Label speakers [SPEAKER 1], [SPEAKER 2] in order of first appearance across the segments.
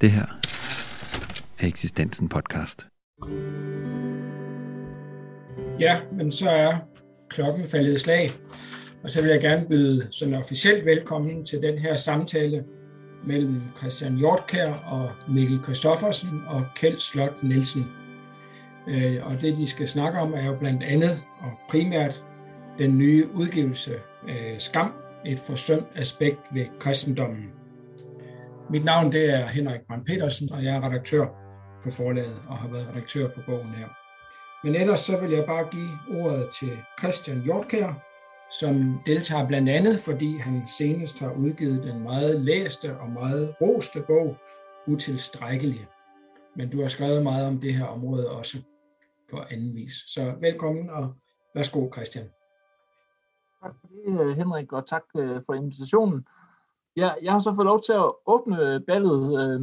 [SPEAKER 1] Det her er Eksistensen podcast.
[SPEAKER 2] Ja, men så er klokken faldet i slag, og så vil jeg gerne byde sådan officielt velkommen til den her samtale mellem Christian Hjortkær og Mikkel Kristoffersen og Kjeld Slot Nielsen. Øh, og det, de skal snakke om, er jo blandt andet og primært den nye udgivelse Skam, et forsømt aspekt ved kristendommen. Mit navn det er Henrik Brand Petersen, og jeg er redaktør på forlaget og har været redaktør på bogen her. Men ellers så vil jeg bare give ordet til Christian Hjortkær, som deltager blandt andet, fordi han senest har udgivet den meget læste og meget roste bog, Utilstrækkelige. Men du har skrevet meget om det her område også på anden vis. Så velkommen og værsgo Christian.
[SPEAKER 3] Tak for det, Henrik, og tak øh, for invitationen. Ja, jeg har så fået lov til at åbne ballet øh,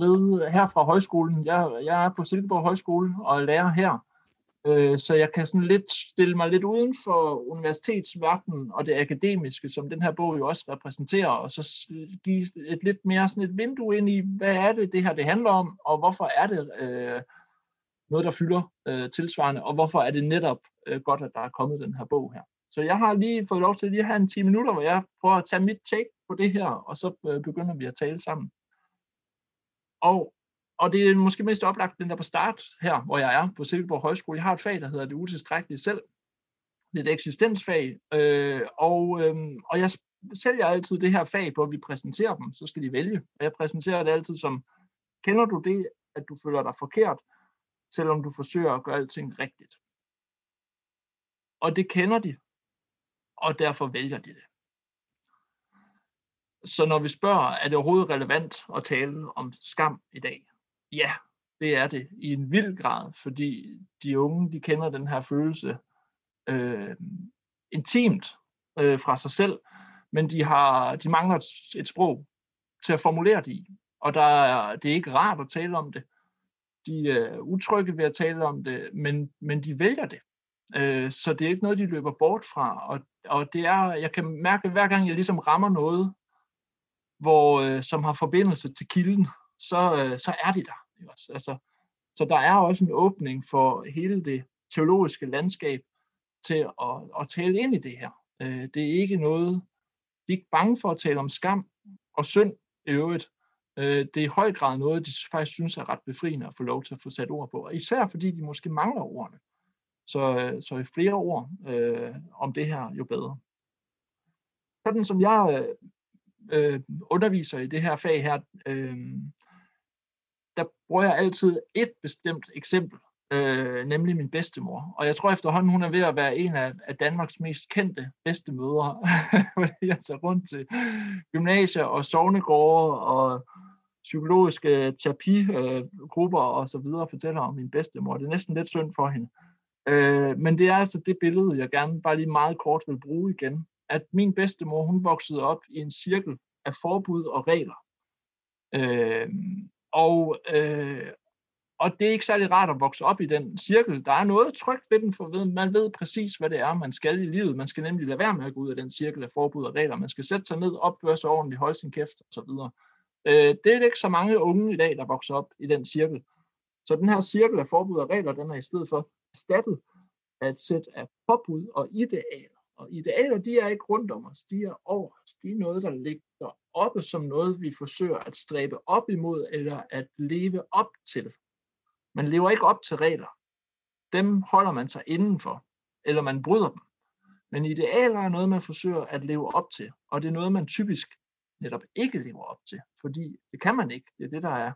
[SPEAKER 3] med her fra højskolen. Jeg, jeg er på Silkeborg Højskole og lærer her, øh, så jeg kan sådan lidt stille mig lidt uden for universitetsverdenen og det akademiske, som den her bog jo også repræsenterer, og så give et lidt mere sådan et vindue ind i, hvad er det, det her det handler om, og hvorfor er det øh, noget, der fylder øh, tilsvarende, og hvorfor er det netop øh, godt, at der er kommet den her bog her. Så jeg har lige fået lov til lige at have en 10 minutter, hvor jeg prøver at tage mit take på det her, og så øh, begynder vi at tale sammen. Og, og det er måske mest oplagt, den der på start her, hvor jeg er på Silkeborg Højskole. Jeg har et fag, der hedder det utilstrækkelige selv. Det er et eksistensfag, øh, og, øh, og jeg sælger altid det her fag, hvor vi præsenterer dem, så skal de vælge. Og jeg præsenterer det altid som, kender du det, at du føler dig forkert, selvom du forsøger at gøre alting rigtigt. Og det kender de, og derfor vælger de det. Så når vi spørger, er det overhovedet relevant at tale om skam i dag? Ja, det er det i en vild grad, fordi de unge, de kender den her følelse øh, intimt øh, fra sig selv, men de, har, de mangler et, et sprog til at formulere det i. Og der er, det er ikke rart at tale om det. De er utrygge ved at tale om det, men, men de vælger det. Øh, så det er ikke noget, de løber bort fra. Og, og det er, jeg kan mærke, hver gang jeg ligesom rammer noget, hvor, øh, som har forbindelse til kilden, så, øh, så er de der. Ikke også? Altså, så der er også en åbning for hele det teologiske landskab til at, at tale ind i det her. Øh, det er ikke noget, de er ikke bange for at tale om skam og synd i øvrigt. Øh, det er i høj grad noget, de faktisk synes er ret befriende at få lov til at få sat ord på. Og især fordi de måske mangler ordene. Øh, så øh, så i flere ord øh, om det her, jo bedre. Sådan som jeg øh, øh, underviser i det her fag her, øh, der bruger jeg altid et bestemt eksempel, øh, nemlig min bedstemor. Og jeg tror efterhånden, hun er ved at være en af, af Danmarks mest kendte bedstemødre, fordi jeg tager rundt til gymnasier og sovnegårde og psykologiske terapigrupper og så videre og fortæller om min bedstemor. Det er næsten lidt synd for hende. Øh, Øh, men det er altså det billede, jeg gerne bare lige meget kort vil bruge igen. At min bedstemor, hun voksede op i en cirkel af forbud og regler. Øh, og, øh, og det er ikke særlig rart at vokse op i den cirkel. Der er noget trygt ved den, for man ved præcis, hvad det er, man skal i livet. Man skal nemlig lade være med at gå ud af den cirkel af forbud og regler. Man skal sætte sig ned, opføre sig ordentligt, holde sin kæft osv. Øh, det er ikke så mange unge i dag, der vokser op i den cirkel. Så den her cirkel af forbud og regler, den er i stedet for erstattet af et sæt af påbud og idealer. Og idealer, de er ikke rundt om os, de er over os. De er noget, der ligger oppe som noget, vi forsøger at stræbe op imod, eller at leve op til. Man lever ikke op til regler. Dem holder man sig indenfor, eller man bryder dem. Men idealer er noget, man forsøger at leve op til, og det er noget, man typisk netop ikke lever op til, fordi det kan man ikke. Det er det, der er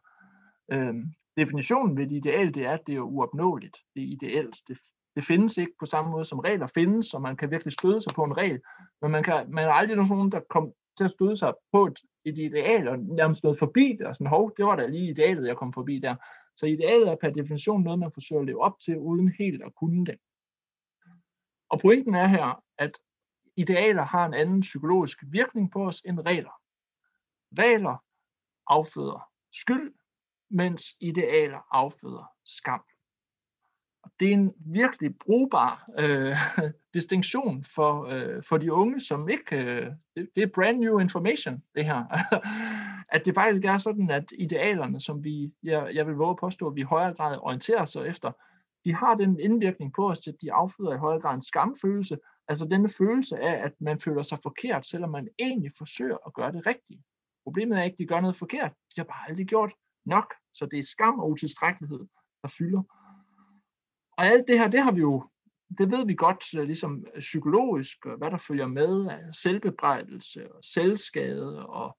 [SPEAKER 3] øhm, definitionen ved et ideal, det er, at det er uopnåeligt. Det er ideelt. Det, det findes ikke på samme måde som regler findes, og man kan virkelig støde sig på en regel, men man, kan, man er aldrig nogen, der kommer til at støde sig på et, et ideal, og nærmest noget forbi det, og sådan, hov, det var da lige idealet, jeg kom forbi der. Så idealet er per definition noget, man forsøger at leve op til, uden helt at kunne det. Og pointen er her, at idealer har en anden psykologisk virkning på os end regler. Regler afføder skyld, mens idealer afføder skam. Og det er en virkelig brugbar øh, distinktion for, øh, for de unge, som ikke... Øh, det, det er brand new information, det her. at det faktisk er sådan, at idealerne, som vi, jeg, jeg vil våge at påstå, at vi i højere grad orienterer os efter, de har den indvirkning på os, at de afføder i højere grad en skamfølelse, altså denne følelse af, at man føler sig forkert, selvom man egentlig forsøger at gøre det rigtigt. Problemet er ikke, at de gør noget forkert, de har bare aldrig gjort nok, så det er skam og utilstrækkelighed, der fylder. Og alt det her, det har vi jo, det ved vi godt, øh, ligesom øh, psykologisk, hvad der følger med af selvbebrejdelse og selvskade og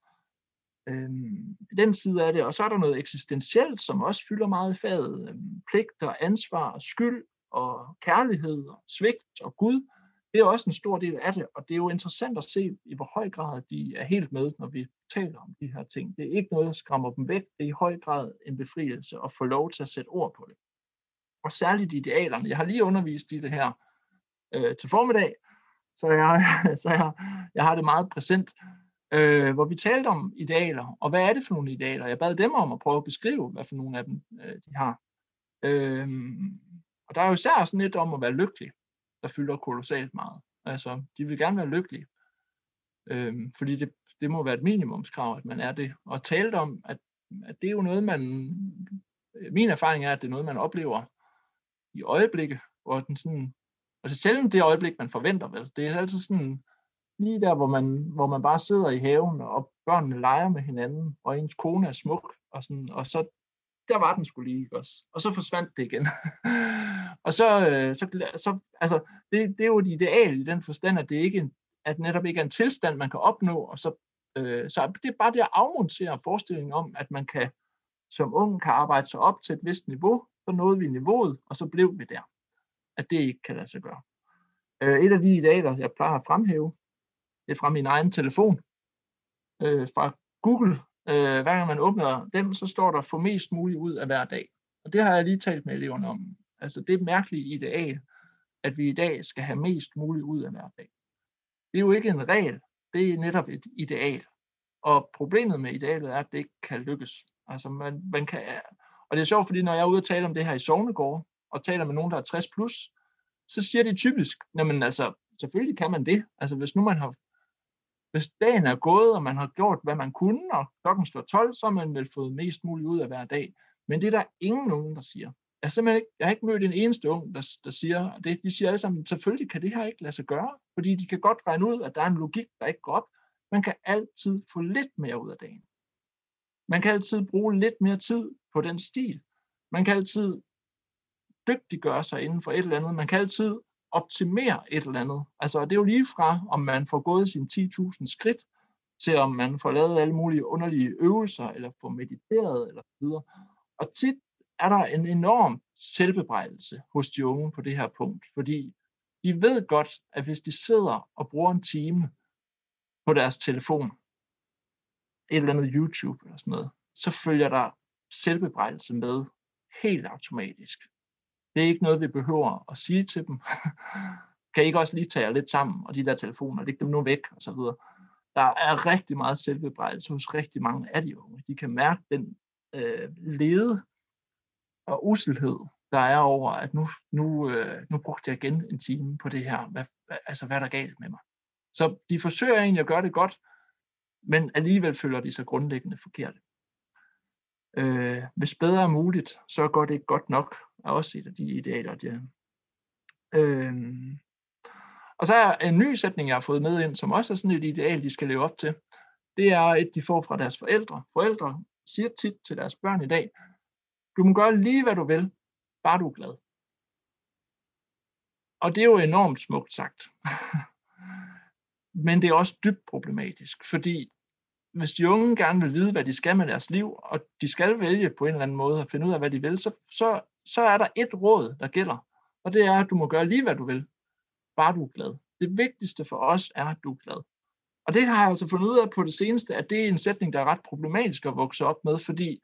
[SPEAKER 3] øhm, den side af det. Og så er der noget eksistentielt, som også fylder meget i faget. Øhm, pligt og ansvar og skyld og kærlighed og svigt og Gud. Det er også en stor del af det, og det er jo interessant at se, i hvor høj grad de er helt med, når vi taler om de her ting. Det er ikke noget, der skræmmer dem væk. Det er i høj grad en befrielse at få lov til at sætte ord på det. Og særligt idealerne. Jeg har lige undervist i det her øh, til formiddag, så jeg, så jeg, jeg har det meget præsent øh, hvor vi talte om idealer, og hvad er det for nogle idealer? Jeg bad dem om at prøve at beskrive, hvad for nogle af dem øh, de har. Øh, og der er jo især sådan lidt om at være lykkelig, der fylder kolossalt meget. Altså, de vil gerne være lykkelige, øhm, fordi det, det må være et minimumskrav, at man er det. Og talt om, at, at det er jo noget, man... Min erfaring er, at det er noget, man oplever i øjeblikke, hvor den sådan... Altså og selvom det øjeblik, man forventer, vel? Det er altid sådan lige der, hvor man, hvor man bare sidder i haven, og børnene leger med hinanden, og ens kone er smuk, og, sådan, og så der var den skulle lige, også? Og så forsvandt det igen. og så, øh, så, så altså, det, det er jo et ideal i den forstand, at det ikke at netop ikke er en tilstand, man kan opnå, og så, øh, så det er bare det at afmontere forestillingen om, at man kan som ung kan arbejde sig op til et vist niveau, så nåede vi niveauet, og så blev vi der. At det ikke kan lade sig gøre. Øh, et af de idealer, jeg plejer at fremhæve, det er fra min egen telefon, øh, fra Google. Øh, hver gang man åbner den, så står der få mest muligt ud af hver dag. Og det har jeg lige talt med eleverne om. Altså det mærkelige ideal, at vi i dag skal have mest muligt ud af hver dag. Det er jo ikke en regel, det er netop et ideal. Og problemet med idealet er, at det ikke kan lykkes. Altså man, man kan, og det er sjovt, fordi når jeg er ude og tale om det her i Sognegård, og taler med nogen, der er 60 plus, så siger de typisk, jamen altså, selvfølgelig kan man det. Altså hvis nu man har hvis dagen er gået, og man har gjort, hvad man kunne, og klokken slår 12, så har man vel fået mest muligt ud af hver dag. Men det er der ingen unge, der siger. Jeg, simpelthen ikke, jeg har ikke mødt en eneste ung, der, der siger det. De siger alle sammen, selvfølgelig kan det her ikke lade sig gøre, fordi de kan godt regne ud, at der er en logik, der ikke går op. Man kan altid få lidt mere ud af dagen. Man kan altid bruge lidt mere tid på den stil. Man kan altid dygtiggøre sig inden for et eller andet. Man kan altid optimere et eller andet. Altså, det er jo lige fra, om man får gået sine 10.000 skridt, til om man får lavet alle mulige underlige øvelser, eller får mediteret, eller videre. Og tit er der en enorm selvbebrejdelse hos de unge på det her punkt, fordi de ved godt, at hvis de sidder og bruger en time på deres telefon, et eller andet YouTube eller sådan noget, så følger der selvbebrejdelse med helt automatisk. Det er ikke noget, vi behøver at sige til dem. kan I ikke også lige tage jer lidt sammen, og de der telefoner, læg dem nu væk, og så videre. Der er rigtig meget selvbebrejdelse hos rigtig mange af de unge. De kan mærke den øh, lede og uselhed, der er over, at nu, nu, øh, nu brugte jeg igen en time på det her. Hvad, altså, hvad er der galt med mig? Så de forsøger egentlig at gøre det godt, men alligevel føler de sig grundlæggende forkert. Øh, hvis bedre er muligt, så går det ikke godt nok, er også et af de idealer, de er. Øhm, og så er en ny sætning, jeg har fået med ind, som også er sådan et ideal, de skal leve op til. Det er et, de får fra deres forældre. Forældre siger tit til deres børn i dag, du må gøre lige, hvad du vil, bare du er glad. Og det er jo enormt smukt sagt. Men det er også dybt problematisk, fordi hvis de unge gerne vil vide, hvad de skal med deres liv, og de skal vælge på en eller anden måde at finde ud af, hvad de vil, så, så, så er der et råd, der gælder. Og det er, at du må gøre lige, hvad du vil, bare du er glad. Det vigtigste for os er, at du er glad. Og det har jeg altså fundet ud af på det seneste, at det er en sætning, der er ret problematisk at vokse op med, fordi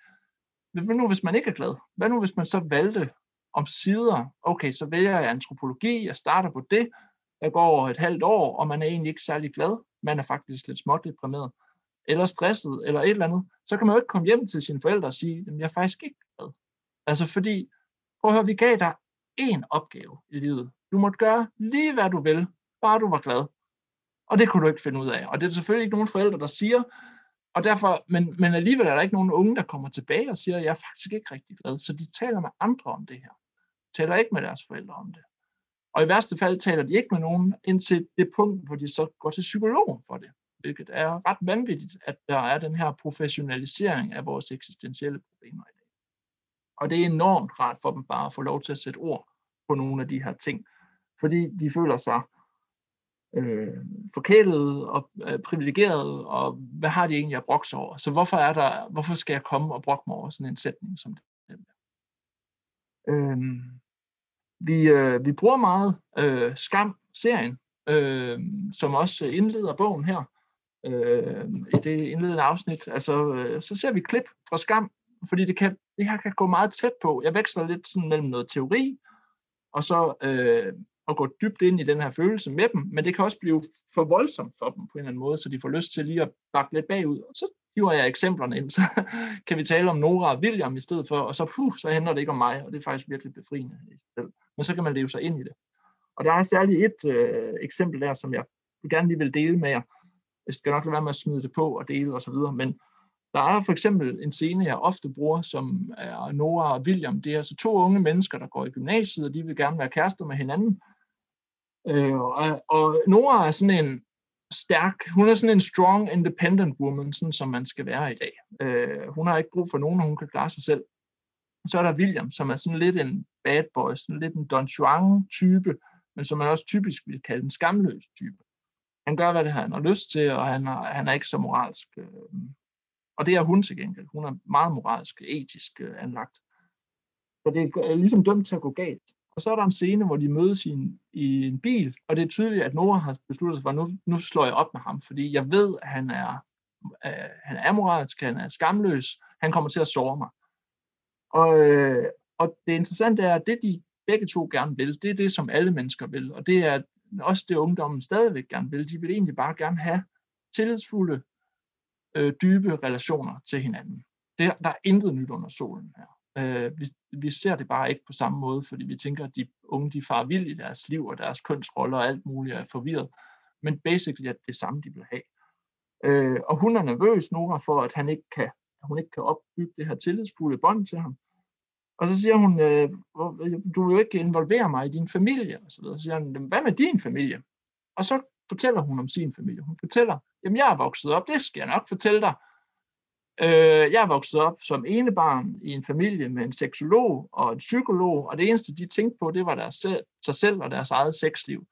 [SPEAKER 3] hvad nu hvis man ikke er glad? Hvad nu hvis man så valgte om sider, okay, så vælger jeg antropologi, jeg starter på det, jeg går over et halvt år, og man er egentlig ikke særlig glad, man er faktisk lidt småt deprimeret eller stresset, eller et eller andet, så kan man jo ikke komme hjem til sine forældre og sige, at jeg er faktisk ikke glad. Altså fordi, prøv at høre, vi gav dig én opgave i livet. Du måtte gøre lige hvad du vil, bare du var glad. Og det kunne du ikke finde ud af. Og det er selvfølgelig ikke nogen forældre, der siger, og derfor, men, men alligevel er der ikke nogen unge, der kommer tilbage og siger, at jeg er faktisk ikke rigtig glad. Så de taler med andre om det her. De taler ikke med deres forældre om det. Og i værste fald taler de ikke med nogen indtil det punkt, hvor de så går til psykologen for det. Hvilket er ret vanvittigt, at der er den her professionalisering af vores eksistentielle problemer i dag. Og det er enormt rart for dem bare at få lov til at sætte ord på nogle af de her ting. Fordi de føler sig øh, forkælet og øh, privilegeret, og hvad har de egentlig at brokse over? Så hvorfor, er der, hvorfor skal jeg komme og brokke mig over sådan en sætning som den? Øh, vi, øh, vi bruger meget øh, Skam-serien, øh, som også indleder bogen her, øh, i det indledende afsnit. Altså, øh, så ser vi klip fra Skam, fordi det, kan, det her kan gå meget tæt på. Jeg veksler lidt sådan mellem noget teori, og så øh, at gå dybt ind i den her følelse med dem, men det kan også blive for voldsomt for dem på en eller anden måde, så de får lyst til lige at bakke lidt bagud. Og så hiver jeg eksemplerne ind, så kan vi tale om Nora og William i stedet for, og så, puh, så handler det ikke om mig, og det er faktisk virkelig befriende i sig selv. Men så kan man leve sig ind i det. Og der er særligt et øh, eksempel der, som jeg gerne lige vil dele med jer. Jeg skal nok lade være med at smide det på og dele osv., men der er for eksempel en scene, jeg ofte bruger, som er Nora og William. Det er altså to unge mennesker, der går i gymnasiet, og de vil gerne være kærester med hinanden. Øh, og, og Nora er sådan en stærk, hun er sådan en strong, independent woman, sådan som man skal være i dag. Øh, hun har ikke brug for nogen, og hun kan klare sig selv. Så er der William, som er sådan lidt en bad boy, sådan lidt en Don Juan type, men som man også typisk vil kalde en skamløs type. Han gør, hvad det han har lyst til, og han er, han er ikke så moralsk. Øh, og det er hun til gengæld. Hun er meget moralsk, etisk øh, anlagt. Så det er ligesom dømt til at gå galt. Og så er der en scene, hvor de mødes i en, i en bil, og det er tydeligt, at Nora har besluttet sig for, at nu, nu slår jeg op med ham, fordi jeg ved, at han er, øh, han er amoralsk, han er skamløs, han kommer til at såre mig. Og, øh, og det interessante er, at det de begge to gerne vil, det er det, som alle mennesker vil, og det er også det, ungdommen stadigvæk gerne vil. De vil egentlig bare gerne have tillidsfulde, øh, dybe relationer til hinanden. Det, der er intet nyt under solen her. Øh, vi, vi ser det bare ikke på samme måde, fordi vi tænker, at de unge de farer vildt i deres liv, og deres kønsroller og alt muligt er forvirret. Men basically er det det samme, de vil have. Øh, og hun er nervøs, Nora, for at han ikke kan, hun ikke kan opbygge det her tillidsfulde bånd til ham. Og så siger hun, øh, du vil jo ikke involvere mig i din familie. Og så, videre. så siger han, hvad med din familie? Og så fortæller hun om sin familie. Hun fortæller, jamen jeg er vokset op, det skal jeg nok fortælle dig. Øh, jeg er vokset op som enebarn i en familie med en seksolog og en psykolog, og det eneste, de tænkte på, det var deres sig selv og deres eget sexliv.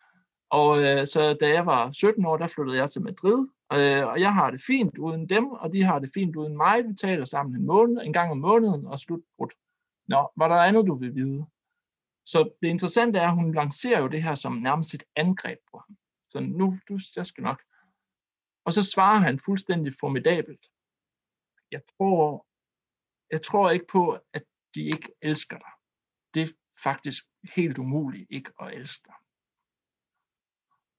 [SPEAKER 3] Og øh, så da jeg var 17 år, der flyttede jeg til Madrid, øh, og jeg har det fint uden dem, og de har det fint uden mig. Vi taler sammen en, måned, en gang om måneden og slutbrudt. Nå, var der andet, du vil vide? Så det interessante er, at hun lancerer jo det her som nærmest et angreb på ham. Så nu, du, jeg skal nok. Og så svarer han fuldstændig formidabelt jeg tror, jeg tror ikke på, at de ikke elsker dig. Det er faktisk helt umuligt ikke at elske dig.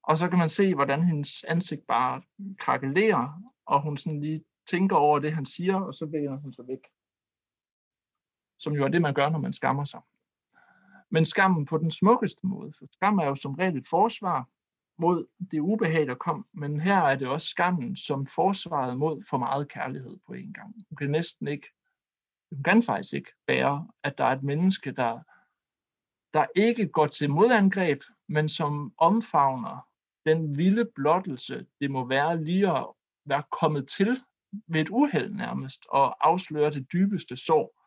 [SPEAKER 3] Og så kan man se, hvordan hendes ansigt bare krakelerer, og hun sådan lige tænker over det, han siger, og så vender hun sig væk. Som jo er det, man gør, når man skammer sig. Men skammen på den smukkeste måde, for skam er jo som regel et forsvar, mod det ubehag, der kom, men her er det også skammen som forsvaret mod for meget kærlighed på en gang. Hun kan næsten ikke, hun kan faktisk ikke bære, at der er et menneske, der, der ikke går til modangreb, men som omfavner den vilde blottelse, det må være lige at være kommet til ved et uheld nærmest, og afsløre det dybeste sår,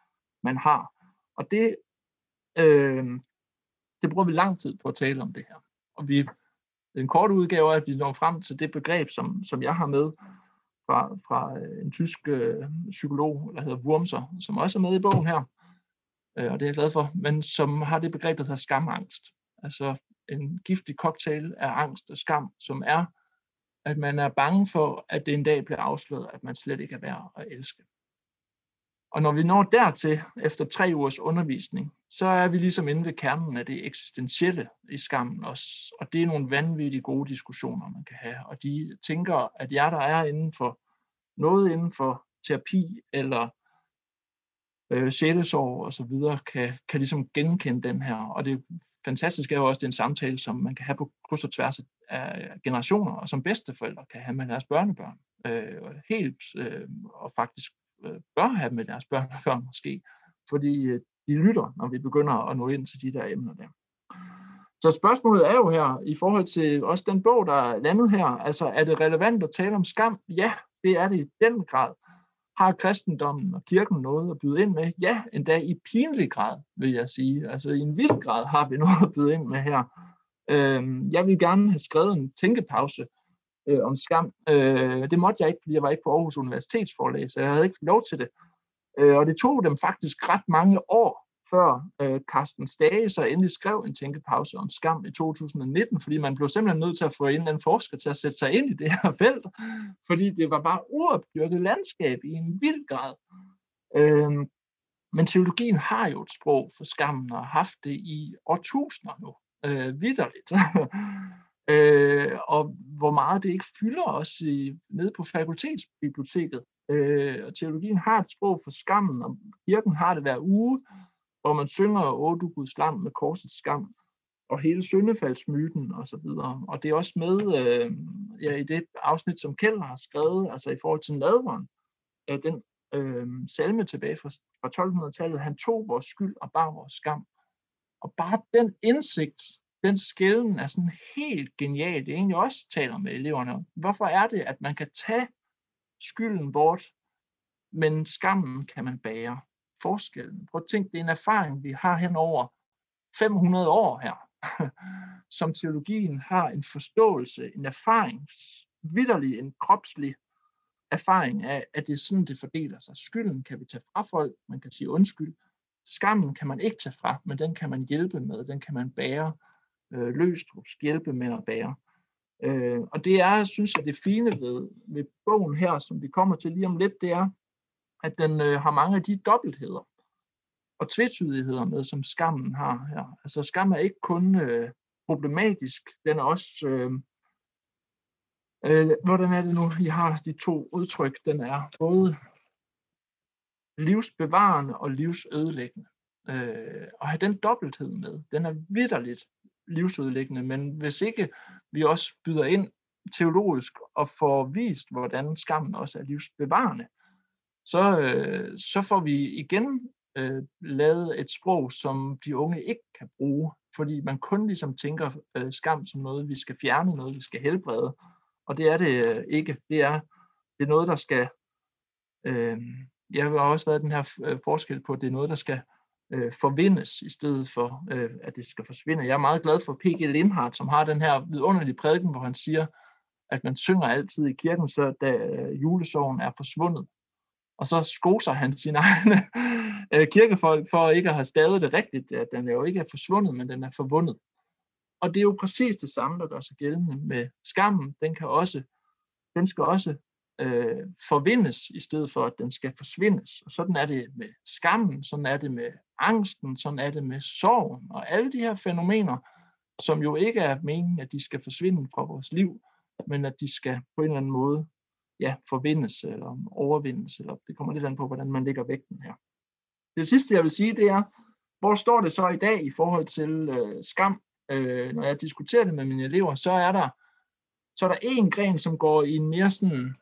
[SPEAKER 3] man har. Og det, øh, det bruger vi lang tid på at tale om det her. Og vi den korte udgave er, at vi når frem til det begreb, som, som jeg har med fra, fra øh, en tysk øh, psykolog, der hedder Wurmser, som også er med i bogen her, øh, og det er jeg glad for, men som har det begreb, der hedder skamangst. Altså en giftig cocktail af angst og skam, som er, at man er bange for, at det en dag bliver afsløret, at man slet ikke er værd at elske. Og når vi når dertil, efter tre ugers undervisning, så er vi ligesom inde ved kernen af det eksistentielle i skammen også. Og det er nogle vanvittigt gode diskussioner, man kan have. Og de tænker, at jer, der er inden for noget inden for terapi eller øh, sjælesorg og så videre, kan, kan ligesom genkende den her. Og det fantastiske er jo også, at det er en samtale, som man kan have på kryds og tværs af generationer, og som bedsteforældre kan have med deres børnebørn. øh, helt øh, og faktisk øh, bør have med deres børn og børn måske, fordi øh, de lytter, når vi begynder at nå ind til de der emner der. Så spørgsmålet er jo her, i forhold til også den bog, der er landet her, altså er det relevant at tale om skam? Ja, det er det i den grad. Har kristendommen og kirken noget at byde ind med? Ja, endda i pinlig grad, vil jeg sige. Altså i en vild grad har vi noget at byde ind med her. Øh, jeg vil gerne have skrevet en tænkepause øh, om skam. Øh, det måtte jeg ikke, fordi jeg var ikke på Aarhus Universitetsforlag, så jeg havde ikke lov til det. Øh, og det tog dem faktisk ret mange år, før øh, Carsten Stage så endelig skrev en tænkepause om skam i 2019, fordi man blev simpelthen nødt til at få en eller anden forsker til at sætte sig ind i det her felt, fordi det var bare uopdyrket landskab i en vild grad. Øh, men teologien har jo et sprog for skammen og har haft det i årtusinder nu, øh, vidderligt. øh, og hvor meget det ikke fylder os i, nede på fakultetsbiblioteket. Øh, og teologien har et sprog for skammen, og kirken har det hver uge, hvor man synger, Åh du Guds lam med korsets skam, og hele syndefaldsmyten og så videre. Og det er også med øh, ja, i det afsnit, som Kjell har skrevet, altså i forhold til nadveren, af den øh, salme tilbage fra, fra 1200-tallet, han tog vores skyld og bar vores skam. Og bare den indsigt, den skælden er sådan helt genial. Det er egentlig også taler med eleverne Hvorfor er det, at man kan tage skylden bort, men skammen kan man bære? Forskellen. Prøv at tænke, det er en erfaring, vi har hen over 500 år her, som teologien har en forståelse, en erfaring, vidderlig, en kropslig erfaring af, at det er sådan, det fordeler sig. Skylden kan vi tage fra folk, man kan sige undskyld. Skammen kan man ikke tage fra, men den kan man hjælpe med, den kan man bære øh, Løstrups hjælpe med at bære. Øh, og det er, synes jeg, det fine ved, ved bogen her, som vi kommer til lige om lidt, det er, at den øh, har mange af de dobbeltheder og tvetydigheder med, som skammen har her. Altså skam er ikke kun øh, problematisk, den er også, øh, øh, hvordan er det nu, I har de to udtryk, den er både livsbevarende og livsødelæggende. Øh, og have den dobbelthed med, den er vidderligt livsudlæggende, men hvis ikke vi også byder ind teologisk og får vist, hvordan skammen også er livsbevarende, så, øh, så får vi igen øh, lavet et sprog, som de unge ikke kan bruge, fordi man kun ligesom tænker øh, skam som noget, vi skal fjerne, noget, vi skal helbrede, og det er det øh, ikke. Det er, det er noget, der skal... Øh, jeg har også været den her øh, forskel på, at det er noget, der skal øh, Øh, forvindes, i stedet for, øh, at det skal forsvinde. Jeg er meget glad for P.G. Lindhardt, som har den her vidunderlige prædiken, hvor han siger, at man synger altid i kirken, så da øh, julesorgen er forsvundet. Og så skoser han sine egne øh, kirkefolk for ikke at have stadig det rigtigt, at den er jo ikke er forsvundet, men den er forvundet. Og det er jo præcis det samme, der gør sig gældende med skammen. Den, kan også, den skal også øh, forvindes, i stedet for at den skal forsvindes. Og sådan er det med skammen, sådan er det med angsten, sådan er det med sorgen, og alle de her fænomener, som jo ikke er meningen, at de skal forsvinde fra vores liv, men at de skal på en eller anden måde ja, forvindes eller overvindes, eller det kommer lidt an på, hvordan man lægger vægten her. Det sidste, jeg vil sige, det er, hvor står det så i dag i forhold til øh, skam? Øh, når jeg diskuterer det med mine elever, så er der så er der en gren, som går i en mere sådan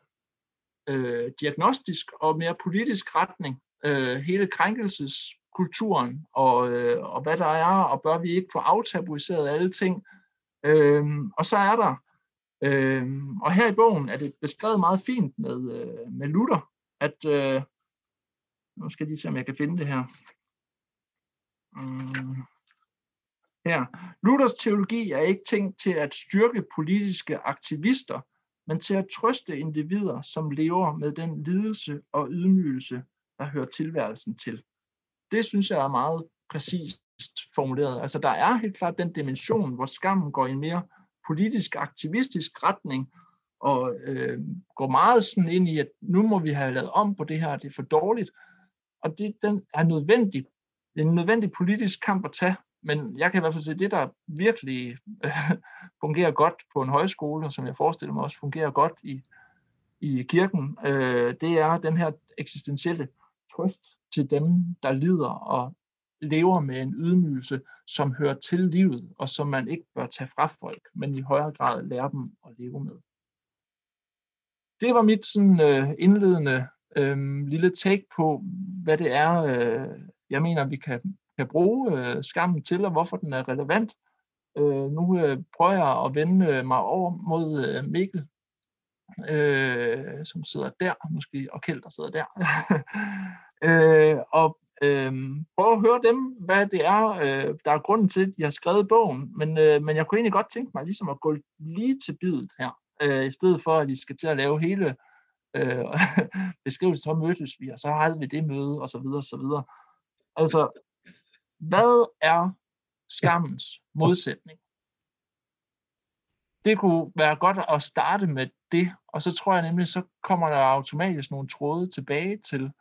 [SPEAKER 3] øh, diagnostisk og mere politisk retning. Øh, hele krænkelseskulturen og, øh, og hvad der er, og bør vi ikke få aftabuiseret alle ting. Øh, og så er der, øh, og her i bogen er det beskrevet meget fint med, øh, med Luther, at, øh, nu skal jeg lige se, om jeg kan finde det her. Øh, her. Luthers teologi er ikke tænkt til at styrke politiske aktivister, men til at trøste individer, som lever med den lidelse og ydmygelse, der hører tilværelsen til. Det synes jeg er meget præcist formuleret. Altså der er helt klart den dimension, hvor skammen går i en mere politisk aktivistisk retning, og øh, går meget sådan ind i, at nu må vi have lavet om på det her, det er for dårligt. Og det, den er nødvendig. Det er en nødvendig politisk kamp at tage, men jeg kan i hvert fald se, at det, der virkelig øh, fungerer godt på en højskole, og som jeg forestiller mig også fungerer godt i, i kirken, øh, det er den her eksistentielle trøst til dem, der lider og lever med en ydmygelse, som hører til livet, og som man ikke bør tage fra folk, men i højere grad lære dem at leve med. det var mit sådan, øh, indledende øh, lille take på, hvad det er, øh, jeg mener, vi kan, kan bruge øh, skammen til, og hvorfor den er relevant. Øh, nu øh, prøver jeg at vende øh, mig over mod øh, Mikkel, øh, som sidder der, måske, og Kjeld, der sidder der. øh, og øh, prøve at høre dem, hvad det er, øh, der er grunden til, at de har skrevet bogen. Men, øh, men jeg kunne egentlig godt tænke mig ligesom at gå lige til bidet her, øh, i stedet for, at de skal til at lave hele øh, beskrivelsen, så mødtes vi, og så havde vi det møde, og så videre, og så videre. Altså, hvad er skammens modsætning? Det kunne være godt at starte med det, og så tror jeg nemlig, så kommer der automatisk nogle tråde tilbage til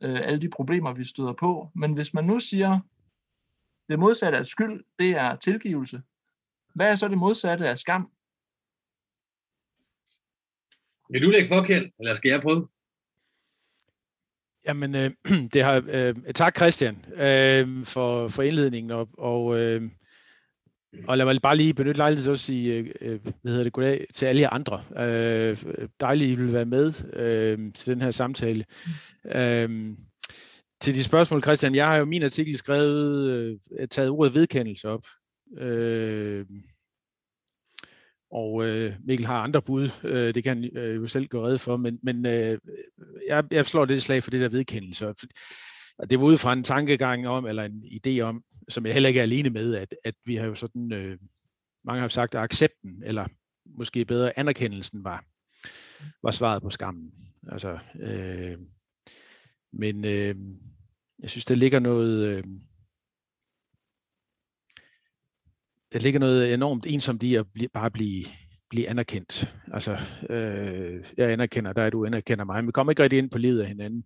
[SPEAKER 3] øh, alle de problemer, vi støder på. Men hvis man nu siger, det modsatte af skyld, det er tilgivelse, hvad er så det modsatte af skam?
[SPEAKER 4] Vil du lægge forkert, eller skal jeg prøve?
[SPEAKER 5] Jamen, øh, det har, øh, tak Christian øh, for, for indledningen, og, og, øh, og lad mig bare lige benytte lejligheden til at sige, øh, øh, hvad hedder det, goddag til alle jer andre. Øh, dejligt, I vil være med øh, til den her samtale. Øh, til de spørgsmål, Christian, jeg har jo min artikel skrevet, øh, taget ordet vedkendelse op. Øh, og øh, Mikkel har andre bud, øh, det kan han øh, jo selv gøre red for, men, men øh, jeg, jeg slår det slag for det der vedkendelse. Og det var ud fra en tankegang om, eller en idé om, som jeg heller ikke er alene med, at, at vi har jo sådan, øh, mange har sagt, at accepten, eller måske bedre anerkendelsen var, var svaret på skammen. Altså, øh, men øh, jeg synes, der ligger noget... Øh, der ligger noget enormt ensomt i at blive, bare blive, blive anerkendt. Altså, øh, jeg anerkender dig, du anerkender mig, men vi kommer ikke rigtig ind på livet af hinanden.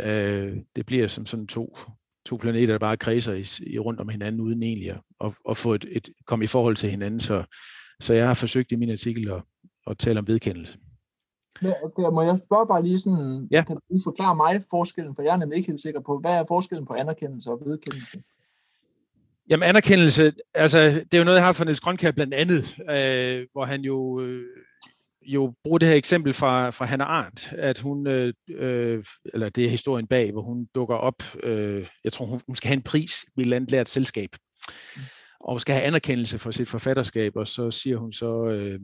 [SPEAKER 5] Øh, det bliver som sådan to, to planeter, der bare kredser i, i rundt om hinanden, uden egentlig at, at, at få et, et, komme i forhold til hinanden. Så, så jeg har forsøgt i min artikel at, at tale om vedkendelse.
[SPEAKER 3] Ja, der må jeg spørge bare lige sådan, ja. kan du forklare mig forskellen, for jeg er nemlig ikke helt sikker på, hvad er forskellen på anerkendelse og vedkendelse?
[SPEAKER 5] Jamen anerkendelse, altså det er jo noget, jeg har fra Niels Grønkær blandt andet, øh, hvor han jo, øh, jo bruger det her eksempel fra, fra Hannah Arendt, at hun, øh, øh, eller det er historien bag, hvor hun dukker op, øh, jeg tror hun, hun skal have en pris ved et eller andet lært selskab, og skal have anerkendelse for sit forfatterskab, og så siger hun så øh,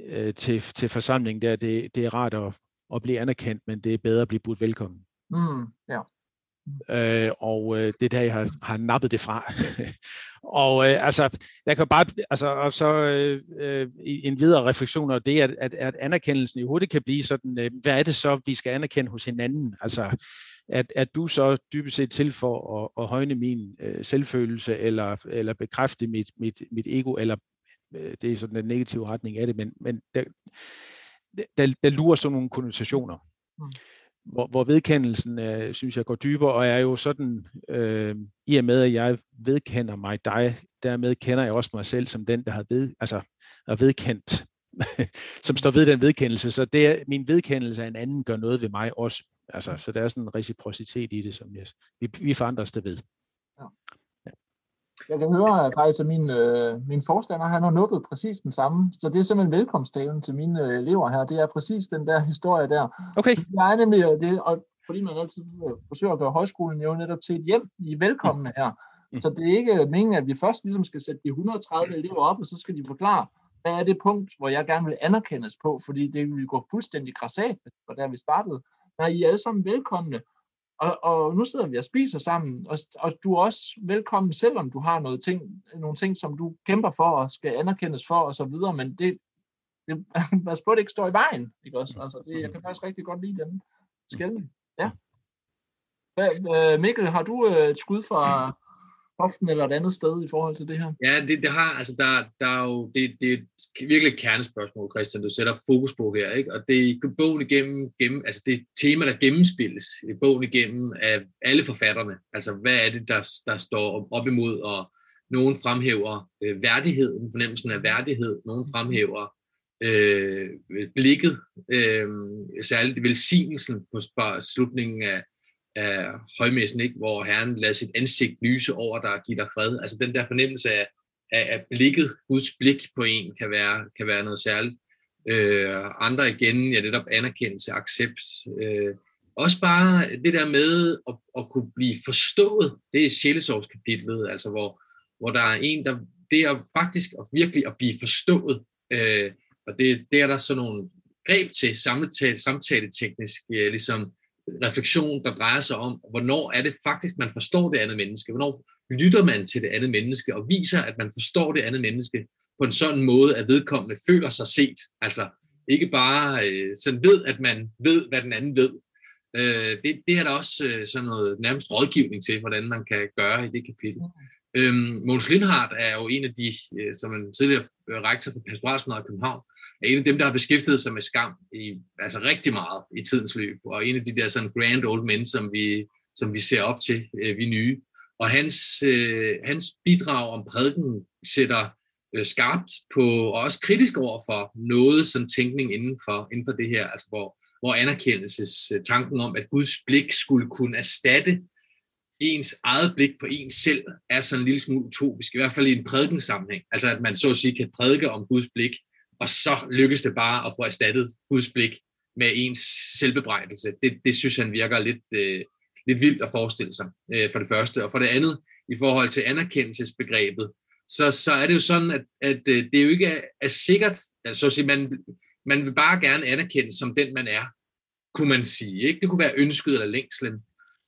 [SPEAKER 5] øh, til, til forsamlingen der, det, det er rart at, at blive anerkendt, men det er bedre at blive budt velkommen.
[SPEAKER 3] Mm, ja.
[SPEAKER 5] Øh, og øh, det er der, jeg har, har nappet det fra. og øh, altså, jeg kan bare, altså, og så øh, øh en videre refleksion over det, at, at, at anerkendelsen i hurtigt kan blive sådan, øh, hvad er det så, vi skal anerkende hos hinanden? Altså, at, at du så dybest set til for at, at højne min øh, selvfølelse, eller, eller bekræfte mit, mit, mit ego, eller øh, det er sådan en negativ retning af det, men, men der, der, der lurer sådan nogle konnotationer. Mm hvor, hvor vedkendelsen, øh, synes jeg, går dybere, og er jo sådan, øh, i og med, at jeg vedkender mig dig, dermed kender jeg også mig selv som den, der har ved, altså, er vedkendt, som står ved den vedkendelse. Så det er, min vedkendelse af en anden gør noget ved mig også. Altså, så der er sådan en reciprocitet i det, som jeg, vi, vi forandrer os det ved. Ja.
[SPEAKER 3] Jeg kan høre faktisk, at min, øh, min forstander, han har nuppet præcis den samme. Så det er simpelthen velkomsttalen til mine øh, elever her. Det er præcis den der historie der.
[SPEAKER 5] Okay.
[SPEAKER 3] Jeg er nemlig, det, og fordi man altid øh, forsøger at gøre højskolen jo netop til et hjem, i velkomne her. Mm. Så det er ikke meningen, at vi først ligesom skal sætte de 130 elever op, og så skal de forklare, hvad er det punkt, hvor jeg gerne vil anerkendes på, fordi det vil gå fuldstændig græsat, for der vi startede. Nej, I er alle sammen velkomne. Og, og nu sidder vi og spiser sammen, og, og du er også velkommen, selvom du har noget ting, nogle ting, som du kæmper for og skal anerkendes for og så videre, men det, det pas på, det ikke står i vejen. Ikke også? Altså, det, jeg kan faktisk rigtig godt lide den skældning. Ja. Øh, Mikkel, har du øh, et skud fra, hoften eller et andet sted i forhold til det her?
[SPEAKER 4] Ja, det, det har, altså der, der er jo, det, det er virkelig et kernespørgsmål, Christian, du sætter fokus på her, ikke? og det er bogen igennem, gennem, altså det tema, der gennemspilles i bogen igennem af alle forfatterne, altså hvad er det, der, der står op imod, og nogen fremhæver øh, værdigheden, fornemmelsen af værdighed, nogen fremhæver øh, blikket, øh, særligt velsignelsen på slutningen af, af højmessen, ikke? hvor Herren lader sit ansigt lyse over dig og give dig fred. Altså den der fornemmelse af, af, af blikket, Guds blik på en, kan være, kan være noget særligt. Øh, andre igen, ja, netop anerkendelse, accept. Øh, også bare det der med at, at kunne blive forstået, det er sjælesorgskapitlet, altså hvor, hvor der er en, der det er faktisk at virkelig at blive forstået, øh, og det, det er der sådan nogle greb til samtale, samtaleteknisk, øh, ligesom refleksion, der drejer sig om, hvornår er det faktisk, man forstår det andet menneske, hvornår lytter man til det andet menneske, og viser, at man forstår det andet menneske på en sådan måde, at vedkommende føler sig set, altså ikke bare øh, sådan ved, at man ved, hvad den anden ved, Øh, det, det er der også øh, sådan noget nærmest rådgivning til, hvordan man kan gøre i det kapitel. Mm. Øhm, Måns Lindhardt er jo en af de, øh, som en tidligere øh, rektor for pastoralsmødet i København, er en af dem, der har beskæftiget sig med skam i altså rigtig meget i tidens løb, og en af de der sådan grand old men, som vi, som vi ser op til, øh, vi nye. Og hans, øh, hans bidrag om prædiken sætter øh, skarpt på, og også kritisk over for noget sådan tænkning inden for, inden for det her, altså hvor, hvor anerkendelses tanken om, at Guds blik skulle kunne erstatte ens eget blik på ens selv, er sådan en lille smule utopisk, i hvert fald i en prædikensammenhæng. Altså at man så at sige kan prædike om Guds blik, og så lykkes det bare at få erstattet Guds blik med ens selvbebrejdelse. Det, det synes han virker lidt, øh, lidt vildt at forestille sig, øh, for det første. Og for det andet, i forhold til anerkendelsesbegrebet, så, så er det jo sådan, at, at øh, det jo ikke er, er sikkert, altså at sige, man, man vil bare gerne anerkendes som den, man er, kunne man sige. Ikke? Det kunne være ønsket eller længslen.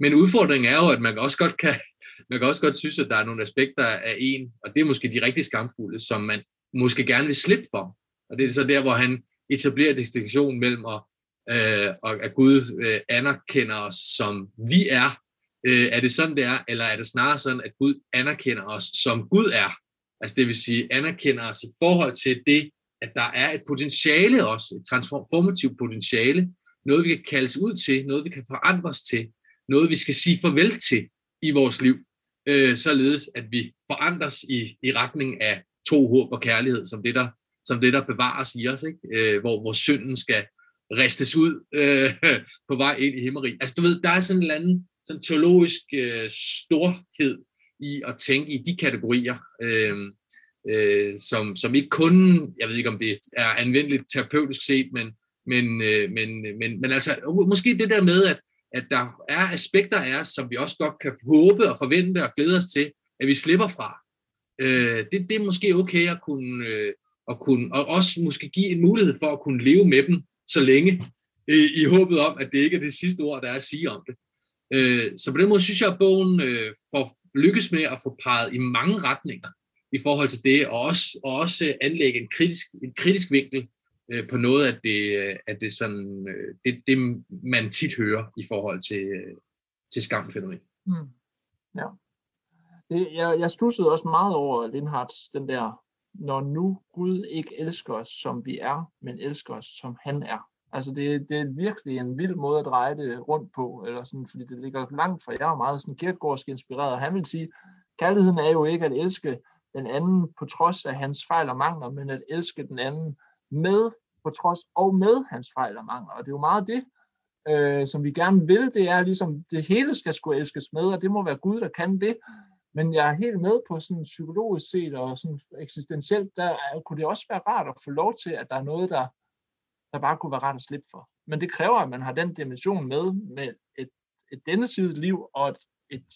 [SPEAKER 4] Men udfordringen er jo, at man også godt kan, man kan også godt synes, at der er nogle aspekter af en, og det er måske de rigtig skamfulde, som man måske gerne vil slippe for. Og det er så der, hvor han etablerer distinktion mellem, at, øh, og at Gud øh, anerkender os, som vi er. Øh, er det sådan, det er? Eller er det snarere sådan, at Gud anerkender os, som Gud er? Altså det vil sige, anerkender os i forhold til det, at der er et potentiale også, et transformativt potentiale, noget vi kan kaldes ud til, noget vi kan forandres til, noget vi skal sige farvel til i vores liv, øh, således at vi forandres i, i retning af tro, håb og kærlighed, som det, der, som det, der bevares i os, ikke? Øh, hvor, hvor synden skal ristes ud øh, på vej ind i himmeri. Altså du ved, der er sådan en eller anden sådan teologisk øh, storhed i at tænke i de kategorier. Øh, øh, som, som ikke kun, jeg ved ikke om det er anvendeligt terapeutisk set, men, men, øh, men, men, men altså måske det der med, at, at der er aspekter af os, som vi også godt kan håbe og forvente og glæde os til, at vi slipper fra. Øh, det, det er måske okay at kunne, øh, at kunne, og også måske give en mulighed for at kunne leve med dem så længe, i, i håbet om, at det ikke er det sidste ord, der er at sige om det. Øh, så på den måde synes jeg, at bogen øh, får lykkes med at få peget i mange retninger i forhold til det, og også, og også anlægge en kritisk, en kritisk vinkel øh, på noget af det, øh, at det, sådan, øh, det, det, man tit hører i forhold til, øh, til skamfænomen. Mm.
[SPEAKER 3] Ja. Det, jeg, jeg stussede også meget over Lindhards, den der, når nu Gud ikke elsker os, som vi er, men elsker os, som han er. Altså det, det er virkelig en vild måde at dreje det rundt på, eller sådan, fordi det ligger langt fra, jeg er meget sådan kirkegårdsk inspireret, og han vil sige, kærligheden er jo ikke at elske den anden på trods af hans fejl og mangler, men at elske den anden med på trods og med hans fejl og mangler. Og det er jo meget det, øh, som vi gerne vil, det er ligesom, det hele skal skulle elskes med, og det må være Gud, der kan det. Men jeg er helt med på sådan psykologisk set og sådan eksistentielt, der kunne det også være rart at få lov til, at der er noget, der, der bare kunne være rart at slippe for. Men det kræver, at man har den dimension med, med et, et denne side liv og et, et,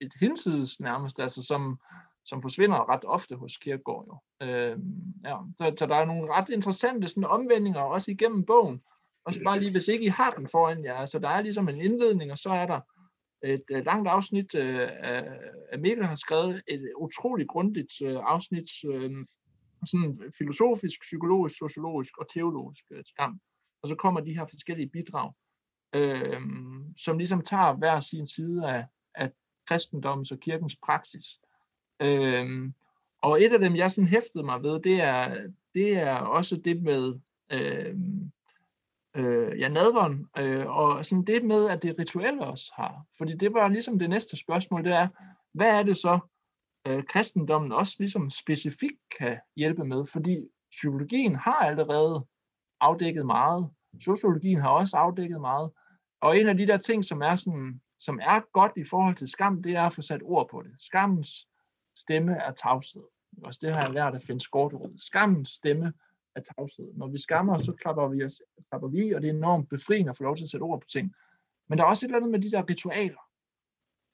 [SPEAKER 3] et hinsides nærmest, altså som, som forsvinder ret ofte hos Kierkegaard. Jo. Øh, ja. så, så der er nogle ret interessante sådan, omvendinger, også igennem bogen. Også bare lige, hvis ikke I har den foran jer. Så der er ligesom en indledning, og så er der et, øh, langt afsnit, øh, af Mikkel har skrevet et utroligt grundigt øh, afsnit, øh, sådan filosofisk, psykologisk, sociologisk og teologisk øh, skam. Og så kommer de her forskellige bidrag, øh, som ligesom tager hver sin side af, af kristendommens og kirkens praksis. Øh, og et af dem, jeg sådan hæftede mig ved, det er, det er også det med øh, øh, ja, nadveren, øh, og sådan det med, at det rituelle også har. Fordi det var ligesom det næste spørgsmål, det er, hvad er det så, øh, kristendommen også ligesom specifikt kan hjælpe med? Fordi psykologien har allerede afdækket meget, sociologien har også afdækket meget, og en af de der ting, som er, sådan, som er godt i forhold til skam, det er at få sat ord på det. Skammens stemme er tavshed. Også det har jeg lært at finde skorterud. Skammens stemme af tavshed. Når vi skammer os, så klapper vi, os, klapper vi og det er enormt befriende at få lov til at sætte ord på ting. Men der er også et eller andet med de der ritualer,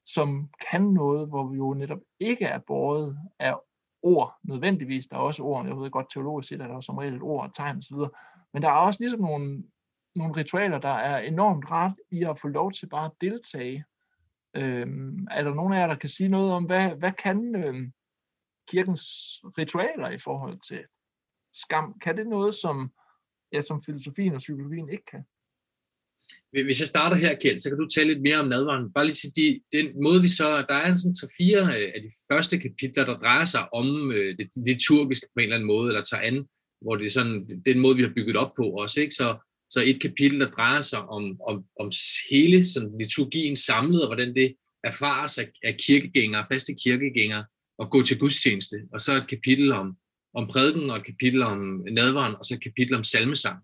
[SPEAKER 3] som kan noget, hvor vi jo netop ikke er båret af ord nødvendigvis. Der er også ord, jeg ved godt teologisk set, at der er som regel et ord og tegn osv. Men der er også ligesom nogle, nogle ritualer, der er enormt rart i at få lov til bare at deltage. Øhm, er der nogen af jer, der kan sige noget om, hvad, hvad kan øhm, kirkens ritualer i forhold til skam? Kan det noget, som, ja, som filosofien og psykologien ikke kan?
[SPEAKER 4] Hvis jeg starter her, Kjeld, så kan du tale lidt mere om nadvaren. Bare lige sige, de, den måde vi så, der er sådan tre-fire øh, af de første kapitler, der drejer sig om øh, det liturgiske på en eller anden måde, eller tager an, hvor det er sådan, den måde, vi har bygget op på også, ikke? Så, så et kapitel, der drejer sig om, om, om hele sådan, liturgien samlet, og hvordan det erfares af, af kirkegængere, faste kirkegængere, og gå til gudstjeneste. Og så et kapitel om, om prædiken, og et kapitel om nadvaren, og så et kapitel om salmesang.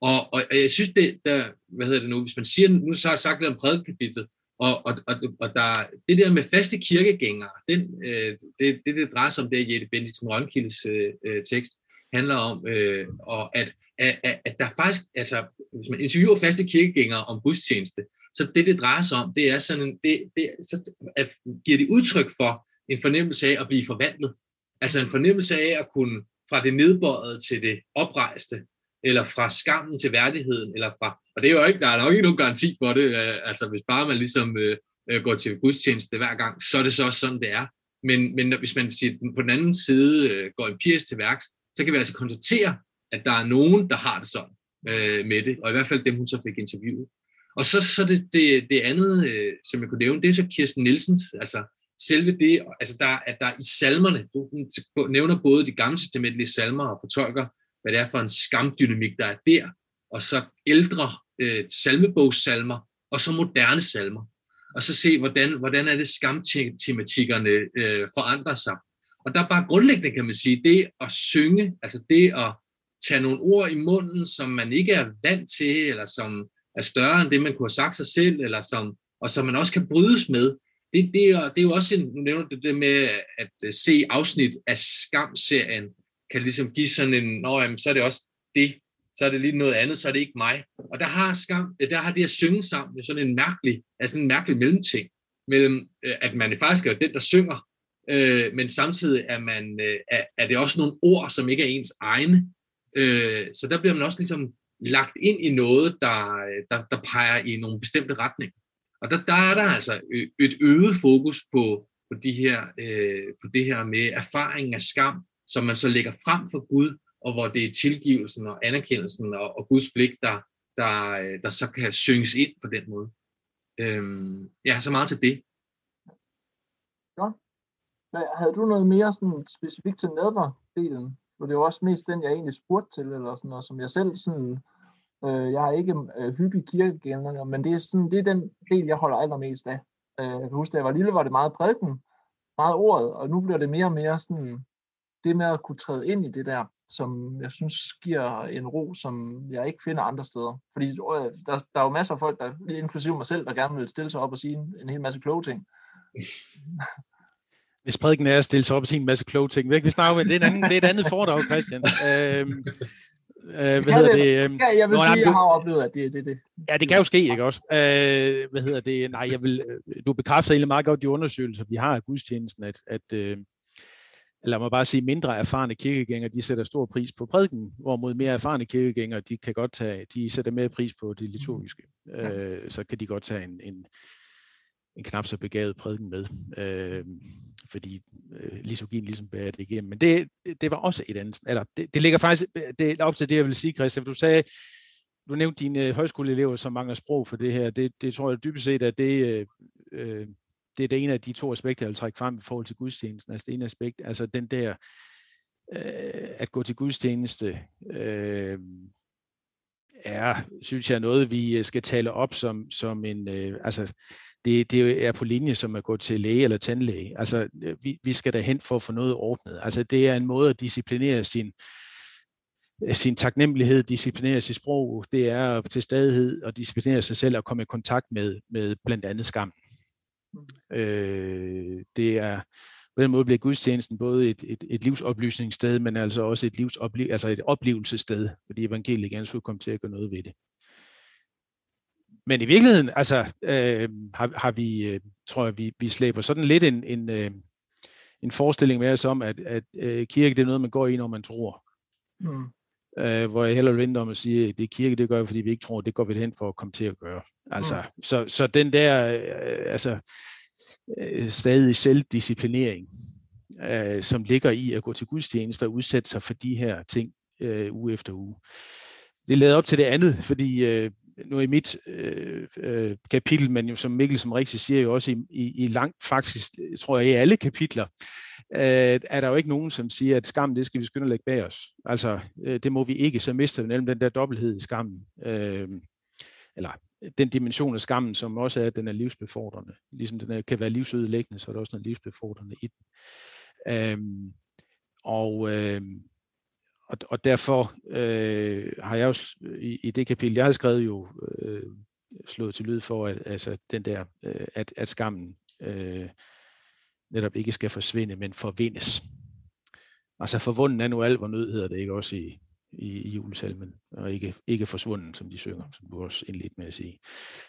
[SPEAKER 4] Og, og jeg synes, det, der, hvad hedder det nu, hvis man siger, nu så har jeg sagt lidt om prædikapitlet, og, og, og, og der, det der med faste kirkegængere, den, øh, det, det, det drejer sig om, det er Jette Bendiksen Rønkildes øh, øh, tekst, handler om, øh, og at, at, at der faktisk, altså, hvis man interviewer faste kirkegængere om gudstjeneste, så det, det drejer sig om, det er sådan, det, det, så at, giver det udtryk for en fornemmelse af at blive forvandlet. Altså en fornemmelse af at kunne fra det nedbøjede til det oprejste, eller fra skammen til værdigheden, eller fra, og det er jo ikke, der er nok ikke nogen garanti for det, øh, altså hvis bare man ligesom øh, øh, går til gudstjeneste hver gang, så er det så også sådan, det er. Men, men hvis man siger, på den anden side øh, går empirisk til værks, så kan vi altså konstatere, at der er nogen, der har det sådan øh, med det, og i hvert fald dem, hun så fik interviewet. Og så, så det, det, det andet, øh, som jeg kunne nævne, det er så Kirsten Nielsens, altså selve det, altså der, at der i salmerne, du nævner både de gamle testamentlige salmer og fortolker hvad det er for en skamdynamik, der er der, og så ældre øh, salmebogssalmer, og så moderne salmer. Og så se, hvordan, hvordan er det skamtematikkerne øh, forandrer sig. Og der er bare grundlæggende, kan man sige, det at synge, altså det at tage nogle ord i munden, som man ikke er vant til, eller som er større end det, man kunne have sagt sig selv, eller som, og som man også kan brydes med, det, det, er, det er jo også en, nu nævner du det med at øh, se afsnit af Skam-serien, kan ligesom give sådan en, nå jamen, så er det også det, så er det lige noget andet, så er det ikke mig. Og der har skam, øh, der har det at synge sammen sådan en mærkelig, altså en mærkelig mellemting, mellem øh, at man faktisk er den, der synger, øh, men samtidig er, man, øh, er, er det også nogle ord, som ikke er ens egne. Øh, så der bliver man også ligesom lagt ind i noget, der, der, der peger i nogle bestemte retninger. Og der, der er der altså et øget fokus på, på, de her, øh, på det her med erfaringen af skam, som man så lægger frem for Gud, og hvor det er tilgivelsen og anerkendelsen og, og Guds blik, der, der, øh, der så kan synges ind på den måde. Øhm, ja, så meget til det.
[SPEAKER 3] Ja. Havde du noget mere sådan specifikt til nadverdelen? For det var også mest den, jeg egentlig spurgte til, eller sådan noget, som jeg selv sådan, øh, jeg er ikke øh, hyppig kirkegænger, men det er, sådan, det er den del, jeg holder allermest af. Øh, jeg kan huske, da jeg var lille, var det meget prædiken, meget ordet, og nu bliver det mere og mere sådan det med at kunne træde ind i det der, som jeg synes giver en ro, som jeg ikke finder andre steder. Fordi øh, der, der er jo masser af folk, der, inklusive mig selv, der gerne vil stille sig op og sige en, en hel masse kloge ting.
[SPEAKER 5] Hvis prædiken er at stille sig op og sige en masse kloge ting. Vi snakker det er, en anden, det er et andet foredrag, Christian. Øhm,
[SPEAKER 3] Øh, hvad hedder det? Øhm, ja, jeg vil sige, jeg har oplevet, at det er det, det.
[SPEAKER 5] Ja, det kan jo ske, ikke også? Øh, hvad hedder det? Nej, jeg vil, øh, du bekræfter egentlig meget godt de undersøgelser, vi har af gudstjenesten, at, at øh, lad mig bare sige, mindre erfarne kirkegængere, de sætter stor pris på prædiken, hvorimod mere erfarne kirkegængere, de kan godt tage, de sætter mere pris på det liturgiske. Ja. Øh, så kan de godt tage en, en, en knap så begavet prædiken med, øh, fordi øh, lisogin ligesom bærer det igennem. Men det, det var også et andet, eller det, det ligger faktisk det er op til det, jeg vil sige, Christian. Du sagde, du nævnte dine øh, højskoleelever, som mangler sprog for det her. Det, det tror jeg dybest set, at det, øh, øh det er det ene af de to aspekter, jeg vil trække frem i forhold til gudstjenesten. Altså det ene aspekt, altså den der, øh, at gå til gudstjeneste, øh, er, synes jeg, noget, vi øh, skal tale op som, som en, øh, altså det, det er på linje som at gå til læge eller tandlæge. Altså vi, vi skal derhen for at få noget ordnet. Altså det er en måde at disciplinere sin, sin taknemmelighed, disciplinere sit sprog, det er til stadighed at disciplinere sig selv og komme i kontakt med, med blandt andet skam. Øh, det er på den måde bliver gudstjenesten både et, et, et livsoplysningssted, men altså også et, livsopli- altså et oplevelsessted, fordi evangeliet gerne skulle komme til at gøre noget ved det. Men i virkeligheden, altså, øh, har, har vi, øh, tror jeg, vi, vi slæber sådan lidt en, en, øh, en forestilling med os om, at, at øh, kirke det er noget, man går i, når man tror. Mm. Øh, hvor jeg heller vil vente om at sige, at det er kirke, det gør vi, fordi vi ikke tror, det går vi hen for at komme til at gøre. Altså, mm. så, så den der øh, altså, øh, stadig selvdisciplinering, øh, som ligger i at gå til gudstjenester og udsætte sig for de her ting øh, uge efter uge. Det leder op til det andet, fordi øh, nu i mit øh, øh, kapitel, men jo som Mikkel som rigtig siger jo også i, i, i langt faktisk, tror jeg i alle kapitler, øh, er der jo ikke nogen, som siger, at skam, det skal vi skynde at lægge bag os. Altså, øh, det må vi ikke, så mister vi nemlig den der dobbelthed i skammen. Øh, eller den dimension af skammen, som også er, at den er livsbefordrende. Ligesom den er, kan være livsødelæggende, så er der også noget livsbefordrende i den. Øh, og, øh, og, og derfor øh, har jeg jo i, i det kapitel, jeg har skrevet jo øh, slået til lyd for, at altså, den der, øh, at, at skammen øh, netop ikke skal forsvinde, men forvindes. Altså forvunden er nu alt, hvor nød hedder det ikke også i, i, i julesalmen, og ikke, ikke forsvunden, som de synger, som du også indledt med at sige.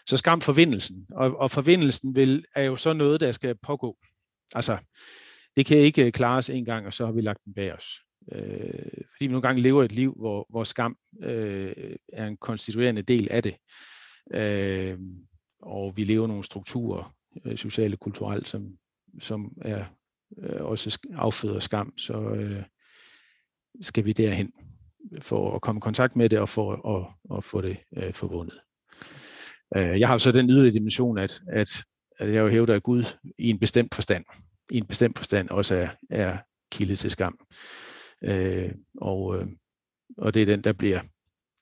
[SPEAKER 5] Så skam forvindelsen, og, og forvindelsen vil, er jo så noget, der skal pågå. Altså, det kan ikke øh, klares en gang, og så har vi lagt den bag os. Øh, fordi vi nogle gange lever et liv, hvor, hvor skam øh, er en konstituerende del af det. Øh, og vi lever nogle strukturer, øh, sociale og kulturelt, som, som er øh, også afføder skam, så øh, skal vi derhen for at komme i kontakt med det og for at, at få det øh, forvundet. Øh, jeg har så den yderligere dimension, at, at, at jeg jo hævder, at Gud i en bestemt forstand, i en bestemt forstand også er, er kilde til skam. Øh, og, øh, og det er den, der bliver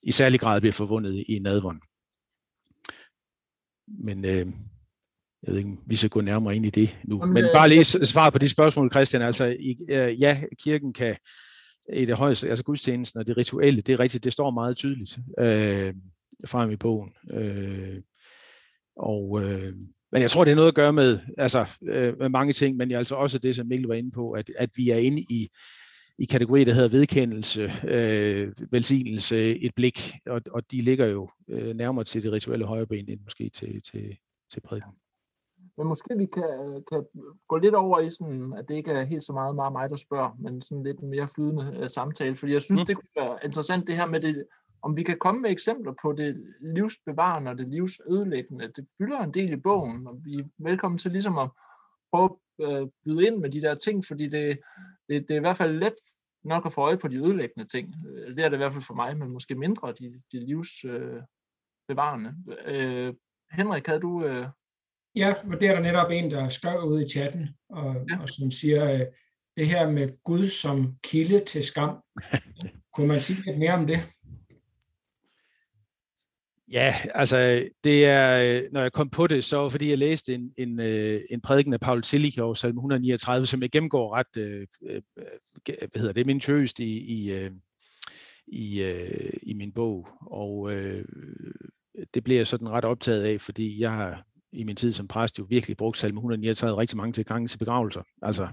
[SPEAKER 5] i særlig grad bliver forvundet i nadvånd. Men øh, jeg ved ikke, vi skal gå nærmere ind i det nu. Men øh, bare lige svar på de spørgsmål, Christian. Altså, øh, ja, kirken kan i det højeste, altså gudstjenesten og det rituelle, det er rigtigt, det står meget tydeligt øh, frem i bogen. Øh, og, øh, men jeg tror, det er noget at gøre med, altså, øh, med mange ting, men altså også det, som Mikkel var inde på, at, at vi er inde i i kategori, der hedder vedkendelse, øh, velsignelse, et blik, og, og de ligger jo øh, nærmere til det rituelle højreben end måske til, til, til prædiken.
[SPEAKER 3] Men måske vi kan, kan gå lidt over i sådan, at det ikke er helt så meget, meget mig, der spørger, men sådan lidt mere flydende uh, samtale, fordi jeg synes, mm. det kunne være interessant det her med det, om vi kan komme med eksempler på det livsbevarende og det livsødelæggende. Det fylder en del i bogen, og vi er velkommen til ligesom at prøve at øh, byde ind med de der ting, fordi det, det, det er i hvert fald let nok at få øje på de ødelæggende ting. Det er det i hvert fald for mig, men måske mindre de, de livsbevarende. Øh, øh, Henrik, havde du... Øh...
[SPEAKER 2] Ja, for det er der netop en, der skrev ud i chatten, og, ja. og som siger, øh, det her med Gud som kilde til skam. Kunne man sige lidt mere om det?
[SPEAKER 5] Ja, altså det er, øh, når jeg kom på det, så fordi jeg læste en, en, øh, en prædiken af Paul Tillich over salme 139, som jeg gennemgår ret, øh, øh hvad hedder det, minutøst i, i, øh, i, øh, i min bog. Og øh, det blev jeg sådan ret optaget af, fordi jeg har i min tid som præst jo virkelig brugt salme 139 rigtig mange til gange til begravelser. Altså,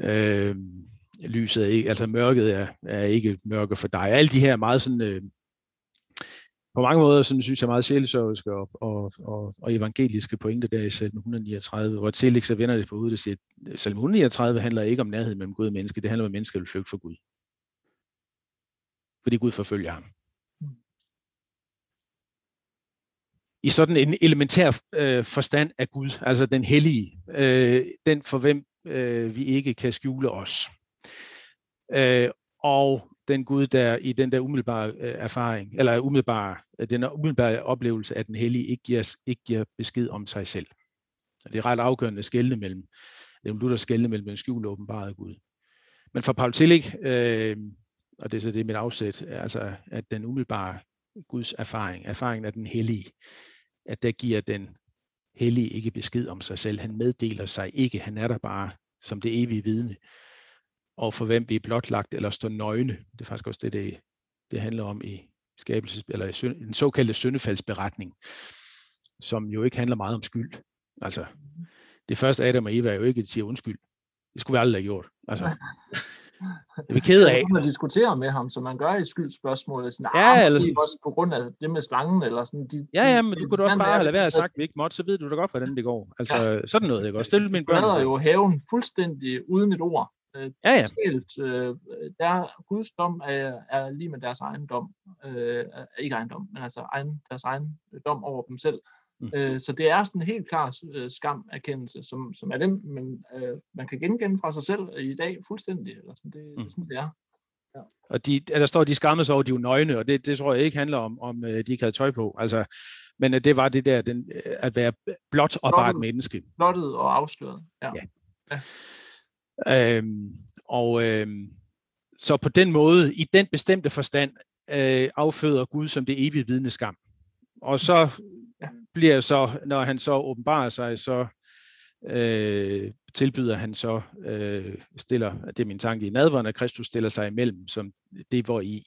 [SPEAKER 5] øh, lyset er ikke, altså mørket er, er ikke mørke for dig. Alle de her meget sådan... Øh, på mange måder sådan, synes jeg meget sjælesørgiske og, og, og, og evangeliske pointer der i salme 139, hvor Telix så vender det på hovedet og siger, at salme 139 handler ikke om nærhed mellem Gud og menneske, det handler om, at mennesker vil flygte for Gud. Fordi Gud forfølger ham. I sådan en elementær øh, forstand af Gud, altså den hellige, øh, den for hvem øh, vi ikke kan skjule os. Øh, og den Gud, der i den der umiddelbare øh, erfaring, eller umiddelbare, øh, den umiddelbare oplevelse af den hellige, ikke giver, ikke giver besked om sig selv. Det er ret afgørende at skelne mellem, det Luther skelne mellem en skjult og åbenbaret Gud. Men for Paul Tillich, øh, og det er så det mit afsæt, altså at den umiddelbare Guds erfaring, erfaringen af den hellige, at der giver den hellige ikke besked om sig selv. Han meddeler sig ikke, han er der bare som det evige vidne og for hvem vi er blotlagt eller står nøgne. Det er faktisk også det, det, det handler om i skabelses, eller i den såkaldte syndefaldsberetning, som jo ikke handler meget om skyld. Altså, det første Adam og Eva er jo ikke, at de siger undskyld. Det skulle vi aldrig have gjort. Altså, det er vi ked af.
[SPEAKER 3] Man diskuterer med ham, som man gør i skyldspørgsmålet. Sådan,
[SPEAKER 5] Ja,
[SPEAKER 3] "Ah,
[SPEAKER 5] eller
[SPEAKER 3] det er
[SPEAKER 5] sådan-
[SPEAKER 3] også på grund af det med slangen, eller sådan. De,
[SPEAKER 5] Ja, ja, men du kunne da også bare lade være at sagt, at vi ikke måtte, så ved du da godt, hvordan det går. Altså, sådan noget, ikke også? Stille mine børn.
[SPEAKER 3] breder jo haven fuldstændig uden et ord. Øh,
[SPEAKER 5] Ja, ja.
[SPEAKER 3] Helt, øh, der, Guds dom er, er lige med deres egen dom. Øh, ikke egen dom, men altså egen, deres egen øh, dom over dem selv.
[SPEAKER 5] Mm.
[SPEAKER 3] Øh, så det er sådan en helt klar øh, skamerkendelse, som, som er den, men øh, man kan genkende fra sig selv i dag fuldstændig. Eller sådan, det, det er sådan, det er.
[SPEAKER 5] Og de, der står, at de skammede sig over, at de var nøgne, og det, det tror jeg ikke handler om, om øh, de ikke havde tøj på. Altså, men at det var det der, den, øh, at være blot og bare et
[SPEAKER 3] Blottet.
[SPEAKER 5] menneske.
[SPEAKER 3] Flottet og afsløret. Ja.
[SPEAKER 5] Ja. Øhm, og øhm, så på den måde, i den bestemte forstand, øh, afføder Gud som det evige vidne skam. Og så bliver så, når han så åbenbarer sig, så øh, tilbyder han så, øh, stiller, det er min tanke i nadveren, at Kristus stiller sig imellem, som det hvor i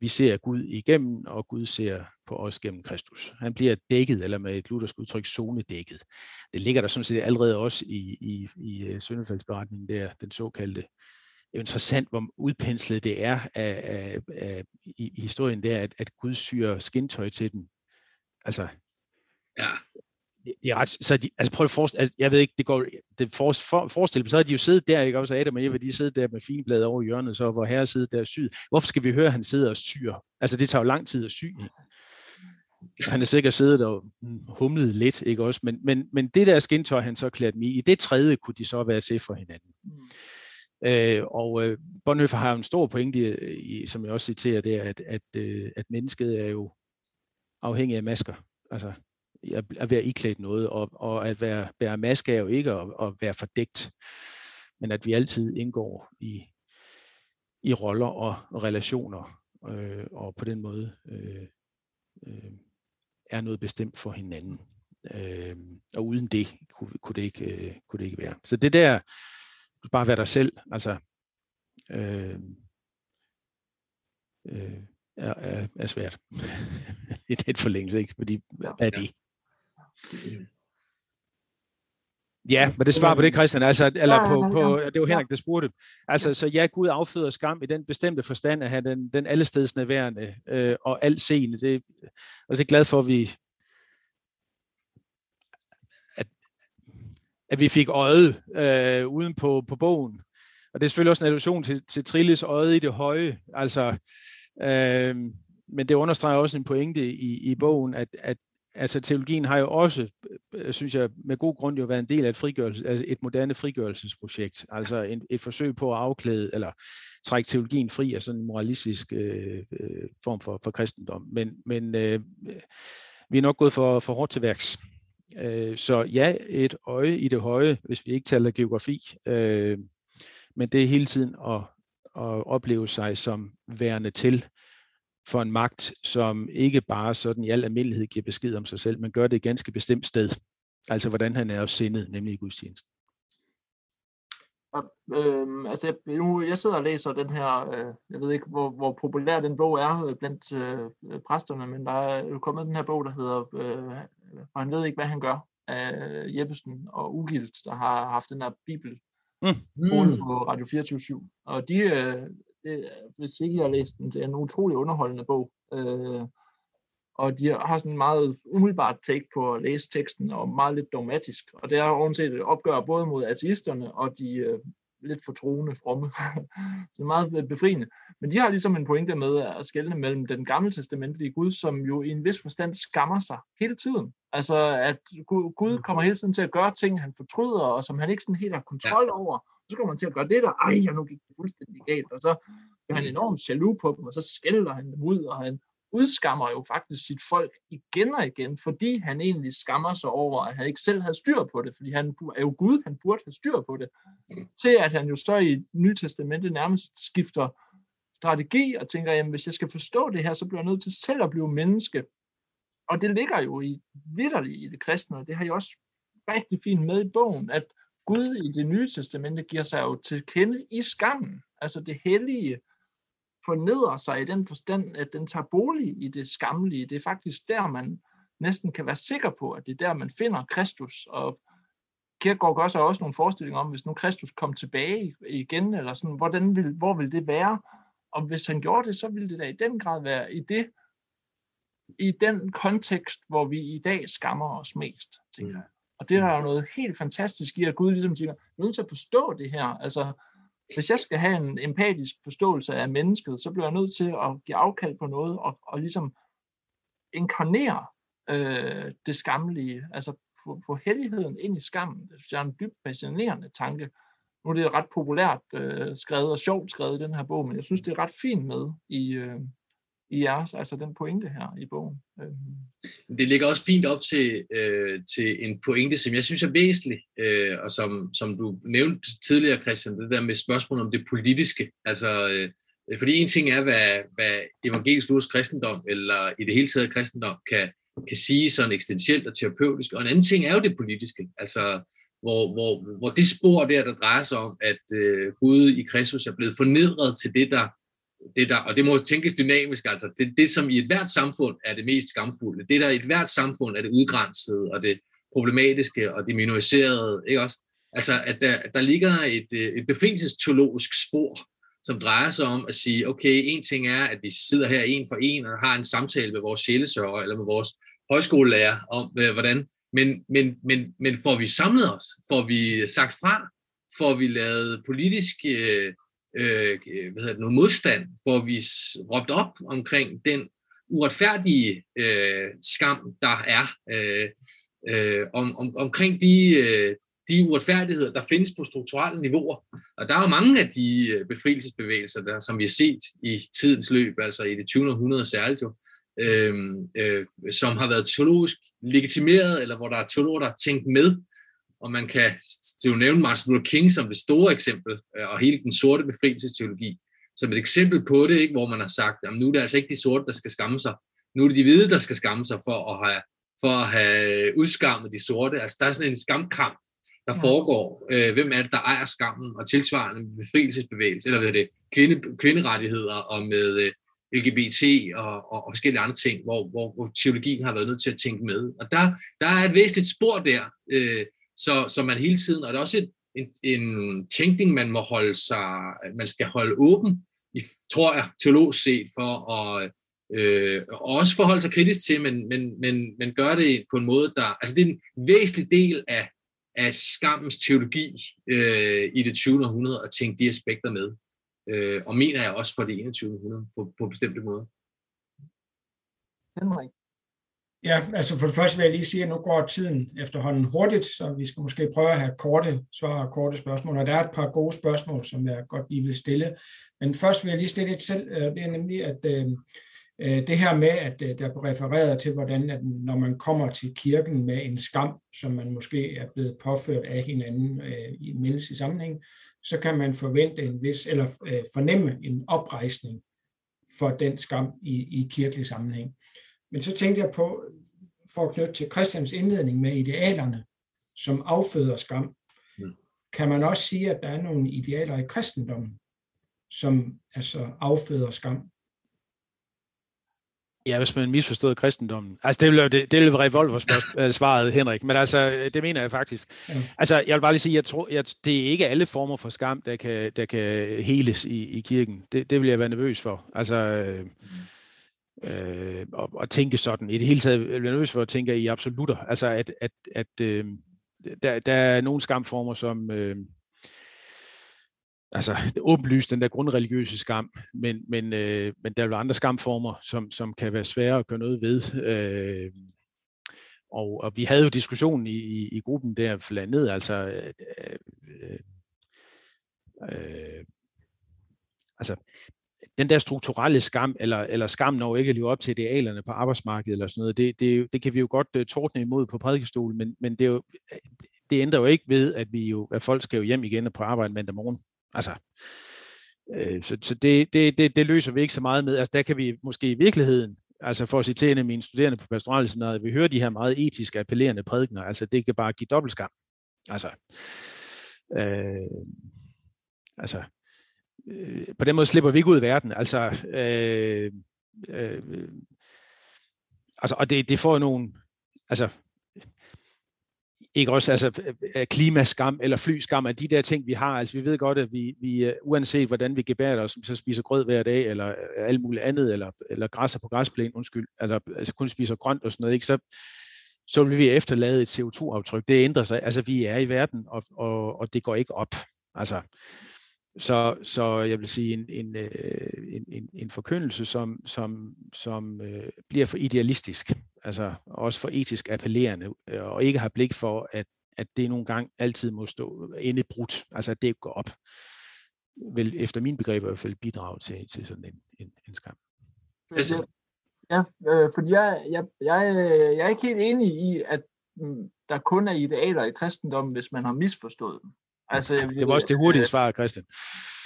[SPEAKER 5] vi ser Gud igennem, og Gud ser på os gennem Kristus. Han bliver dækket, eller med et luthersk udtryk, zonedækket. Det ligger der sådan set allerede også i, i, i øh, syndefaldsberetningen Søndefaldsberetningen der, den såkaldte. Det er jo interessant, hvor udpenslet det er af, af, af, i, i historien der, at, at Gud syr skintøj til den. Altså,
[SPEAKER 4] Ja,
[SPEAKER 5] det er ret, så de, altså prøv at forestille, altså, jeg ved ikke, det går, det for, for, forestil dig, så har de jo siddet der, ikke også, Adam og Eva, de sidder der med finblad over i hjørnet, så hvor herre sidder der og syet. Hvorfor skal vi høre, at han sidder og syr? Altså det tager jo lang tid at sy. Og Han er sikkert siddet og mm, humlet lidt, ikke også, men, men, men det der skintøj, han så klædt i, i det tredje kunne de så være til for hinanden.
[SPEAKER 3] Mm.
[SPEAKER 5] Øh, og øh, Bonhoeffer har jo en stor pointe, i, som jeg også citerer der, at, at, øh, at mennesket er jo afhængig af masker. Altså at, at være iklædt noget, og, og at være, være maske er jo ikke at, at være fordækt, men at vi altid indgår i, i roller og, og relationer, øh, og på den måde øh, øh, er noget bestemt for hinanden. Øh, og uden det kunne, kunne, det ikke, øh, kunne det ikke være. Så det der, du bare være dig selv, altså øh, øh, er, er, er svært. I den forlængelse, ikke? Fordi, hvad er det? Ja, men det svarer på det, Christian. Altså, eller på, på, det var. Henrik, der spurgte. Altså, så ja, Gud afføder skam i den bestemte forstand, at han den, den allestedsnærværende øh, og altseende. Det, og det er glad for, at vi, at, at vi fik øjet øh, uden på, på bogen. Og det er selvfølgelig også en allusion til, til Trilles øje i det høje. Altså, øh, men det understreger også en pointe i, i bogen, at, at altså, teologien har jo også, øh, synes jeg, med god grund jo været en del af et, frigørelse, altså et moderne frigørelsesprojekt. Altså en, et forsøg på at afklæde eller trække teologien fri af sådan en moralistisk øh, øh, form for, for kristendom. Men, men øh, vi er nok gået for, for hårdt til værks. Øh, så ja, et øje i det høje, hvis vi ikke taler geografi. Øh, men det er hele tiden at, at opleve sig som værende til for en magt, som ikke bare sådan i al almindelighed giver besked om sig selv, men gør det et ganske bestemt sted. Altså hvordan han er sindet, nemlig i gudstjenesten.
[SPEAKER 3] Og, øhm, altså, jeg, nu, jeg sidder og læser den her, øh, jeg ved ikke, hvor, hvor populær den bog er øh, blandt øh, præsterne, men der er jo kommet den her bog, der hedder, øh, for han ved ikke, hvad han gør, af Jeppesen og Ugilt, der har haft den her bibel
[SPEAKER 4] mm.
[SPEAKER 3] på Radio 24 Og de, øh, det, hvis ikke I har læst den, det er en utrolig underholdende bog. Øh, og de har sådan en meget umiddelbart take på at læse teksten, og meget lidt dogmatisk. Og det er ovenset et opgør både mod ateisterne og de øh, lidt for troende fromme. så meget befriende. Men de har ligesom en pointe med at skelne mellem den gamle testamentlige Gud, som jo i en vis forstand skammer sig hele tiden. Altså at Gud, Gud kommer hele tiden til at gøre ting, han fortryder, og som han ikke sådan helt har kontrol over. Så kommer han til at gøre det der, ej, jeg nu gik det fuldstændig galt, og så er han enormt jaloux på dem, og så skælder han dem ud, og han udskammer jo faktisk sit folk igen og igen, fordi han egentlig skammer sig over, at han ikke selv havde styr på det, fordi han er jo Gud, han burde have styr på det, til at han jo så i Nye Testamentet nærmest skifter strategi og tænker, jamen hvis jeg skal forstå det her, så bliver jeg nødt til selv at blive menneske. Og det ligger jo i vidderligt i det kristne, og det har jeg også rigtig fint med i bogen, at Gud i det nye testamente giver sig jo til kende i skammen. Altså det hellige fornedrer sig i den forstand, at den tager bolig i det skamlige. Det er faktisk der, man næsten kan være sikker på, at det er der, man finder Kristus. Og Kierkegaard gør sig også nogle forestillinger om, hvis nu Kristus kom tilbage igen, eller sådan, hvordan vil, hvor vil det være? Og hvis han gjorde det, så ville det da i den grad være i det, i den kontekst, hvor vi i dag skammer os mest, tænker jeg. Og det er der jo noget helt fantastisk i, at Gud ligesom siger, du er nødt til at forstå det her. Altså, hvis jeg skal have en empatisk forståelse af mennesket, så bliver jeg nødt til at give afkald på noget, og, og ligesom inkarnere øh, det skamlige, altså få, få helligheden ind i skammen. Det synes jeg er en dybt fascinerende tanke. Nu er det ret populært øh, skrevet og sjovt skrevet i den her bog, men jeg synes, det er ret fint med i, øh, i jeres, altså den pointe her i bogen.
[SPEAKER 4] Øhm. Det ligger også fint op til, øh, til en pointe, som jeg synes er væsentlig, øh, og som, som du nævnte tidligere, Christian, det der med spørgsmålet om det politiske. Altså, øh, fordi en ting er, hvad, hvad evangelisk luthersk kristendom, eller i det hele taget kristendom, kan, kan sige sådan eksistentielt og terapeutisk, og en anden ting er jo det politiske. Altså, hvor, hvor, hvor det spor der, der drejer sig om, at øh, Gud i Kristus er blevet fornedret til det, der det der, og det må tænkes dynamisk, altså. Det, det, som i et hvert samfund er det mest skamfulde, det der i et hvert samfund er det udgrænsede, og det problematiske, og det minoriserede, ikke også? Altså, at der, der ligger et, øh, et befrielsesteologisk spor, som drejer sig om at sige, okay, en ting er, at vi sidder her en for en og har en samtale med vores sjælesørger eller med vores højskolelærer om, øh, hvordan, men, men, men, men får vi samlet os, får vi sagt fra, får vi lavet politisk øh, Øh, øh, hvad hedder det, noget modstand, hvor vi råbt op omkring den uretfærdige øh, skam, der er øh, øh, om, om, omkring de, øh, de uretfærdigheder, der findes på strukturelle niveauer. Og der er jo mange af de øh, befrielsesbevægelser, der, som vi har set i tidens løb, altså i det 20. århundrede særligt jo, øh, øh, som har været teologisk legitimeret, eller hvor der er teologer, der har tænkt med og man kan jo nævne Martin Luther King som det store eksempel, øh, og hele den sorte befrielsesteologi, som et eksempel på det, ikke, hvor man har sagt, at nu er det altså ikke de sorte, der skal skamme sig. Nu er det de hvide, der skal skamme sig for at have, for at have udskammet de sorte. Altså der er sådan en skamkamp, der foregår. Øh, hvem er det, der ejer skammen, og tilsvarende befrielsesbevægelse, eller hvad det, kvinde, kvinderettigheder og med øh, LGBT og, og, og forskellige andre ting, hvor, hvor, hvor teologien har været nødt til at tænke med. Og der, der er et væsentligt spor der, øh, så, så man hele tiden, og det er også et, en, en tænkning, man må holde sig, man skal holde åben, i, tror jeg, teologisk set, for at øh, også forholde sig kritisk til, men, men, men, men gøre det på en måde, der, altså det er en væsentlig del af, af skammens teologi øh, i det 20. århundrede at tænke de aspekter med. Øh, og mener jeg også for det 21. århundrede på, på bestemte måder.
[SPEAKER 3] Henrik?
[SPEAKER 2] Ja, altså for det første vil jeg lige sige, at nu går tiden efterhånden hurtigt, så vi skal måske prøve at have korte svar og korte spørgsmål. Og der er et par gode spørgsmål, som jeg godt lige vil stille. Men først vil jeg lige stille et selv. Øh, det er nemlig, at øh, øh, det her med, at der er refereret til, hvordan at når man kommer til kirken med en skam, som man måske er blevet påført af hinanden i menneskelig sammenhæng, så kan man forvente en vis, eller fornemme en oprejsning for den skam i, i kirkelig sammenhæng. Men så tænkte jeg på, for at knytte til Christians indledning med idealerne, som afføder skam, mm. kan man også sige, at der er nogle idealer i kristendommen, som altså afføder skam.
[SPEAKER 5] Ja, hvis man misforstod kristendommen. Altså, det vil, det, det vil revolver svaret, Henrik. Men altså, det mener jeg faktisk. Ja. Altså, jeg vil bare lige sige, jeg tror, at det er ikke alle former for skam, der kan, der kan heles i, i kirken. Det, det vil jeg være nervøs for. Altså, mm øh, og, og tænke sådan. I det hele taget jeg bliver nervøs for at tænke i absolutter. Altså at, at, at øh, der, der er nogle skamformer, som øh, altså det åbenlyst den der grundreligiøse skam, men, men, øh, men der er andre skamformer, som, som kan være svære at gøre noget ved. Øh, og, og vi havde jo diskussionen i, i, i gruppen der for ned, altså øh, øh, øh, altså den der strukturelle skam, eller, eller skam når ikke at leve op til idealerne på arbejdsmarkedet, eller sådan noget, det, det, det kan vi jo godt uh, tordne imod på prædikestolen, men, men det, er jo, det ændrer jo ikke ved, at, vi jo, at folk skal jo hjem igen og på arbejde mandag morgen. Altså, øh, så, så det, det, det, det løser vi ikke så meget med. Altså, der kan vi måske i virkeligheden, altså for at citere en af mine studerende på pastoralseminaret, vi hører de her meget etisk appellerende prædikner, altså det kan bare give dobbelt skam. Altså, øh, altså øh, på den måde slipper vi ikke ud i verden. Altså, øh, øh, altså og det, det får nogle, altså, ikke også altså øh, klimaskam eller flyskam, af de der ting, vi har. Altså vi ved godt, at vi, vi øh, uanset hvordan vi gebærer os, så spiser grød hver dag, eller øh, alt muligt andet, eller, eller græsser på græsplænen, undskyld, altså, altså kun spiser grønt og sådan noget, ikke? Så, så vil vi efterlade et CO2-aftryk. Det ændrer sig. Altså vi er i verden, og, og, og det går ikke op. Altså, så, så jeg vil sige en, en, en, en, en forkyndelse, som, som, som øh, bliver for idealistisk, altså også for etisk appellerende, øh, og ikke har blik for, at, at det nogle gange altid må stå endebrudt, altså at det går op, vil efter min begreb i hvert fald bidrage til, til sådan en, en, en skam.
[SPEAKER 3] Altså, ja, øh, fordi jeg, jeg, jeg, jeg er ikke helt enig i, at mm, der kun er idealer i kristendommen, hvis man har misforstået dem.
[SPEAKER 5] Altså, det var det hurtige svar, Christian.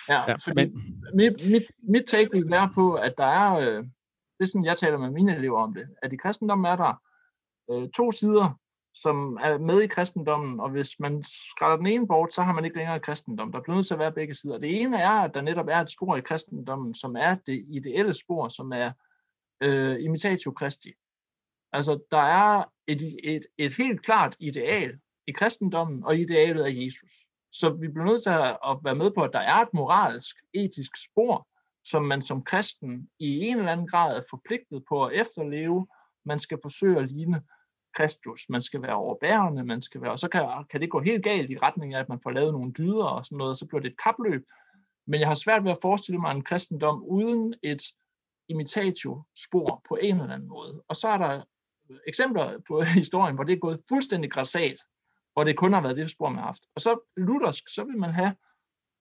[SPEAKER 3] Ja, ja fordi men... mit, mit, mit take vil være på, at der er, øh, det er sådan, jeg taler med mine elever om det, at i kristendommen er der øh, to sider, som er med i kristendommen, og hvis man skræller den ene bort, så har man ikke længere kristendom. Der bliver nødt til at være begge sider. Det ene er, at der netop er et spor i kristendommen, som er det ideelle spor, som er øh, imitatio Christi. Altså, der er et, et, et helt klart ideal i kristendommen, og idealet er Jesus. Så vi bliver nødt til at være med på, at der er et moralsk, etisk spor, som man som kristen i en eller anden grad er forpligtet på at efterleve. Man skal forsøge at ligne Kristus. Man skal være overbærende, man skal være, og så kan, kan det gå helt galt i retning af, at man får lavet nogle dyder og sådan noget, og så bliver det et kapløb. Men jeg har svært ved at forestille mig en kristendom uden et imitatio-spor på en eller anden måde. Og så er der øh, eksempler på historien, hvor det er gået fuldstændig græsat, hvor det kun har været det spor, man har haft. Og så luthersk, så vil man have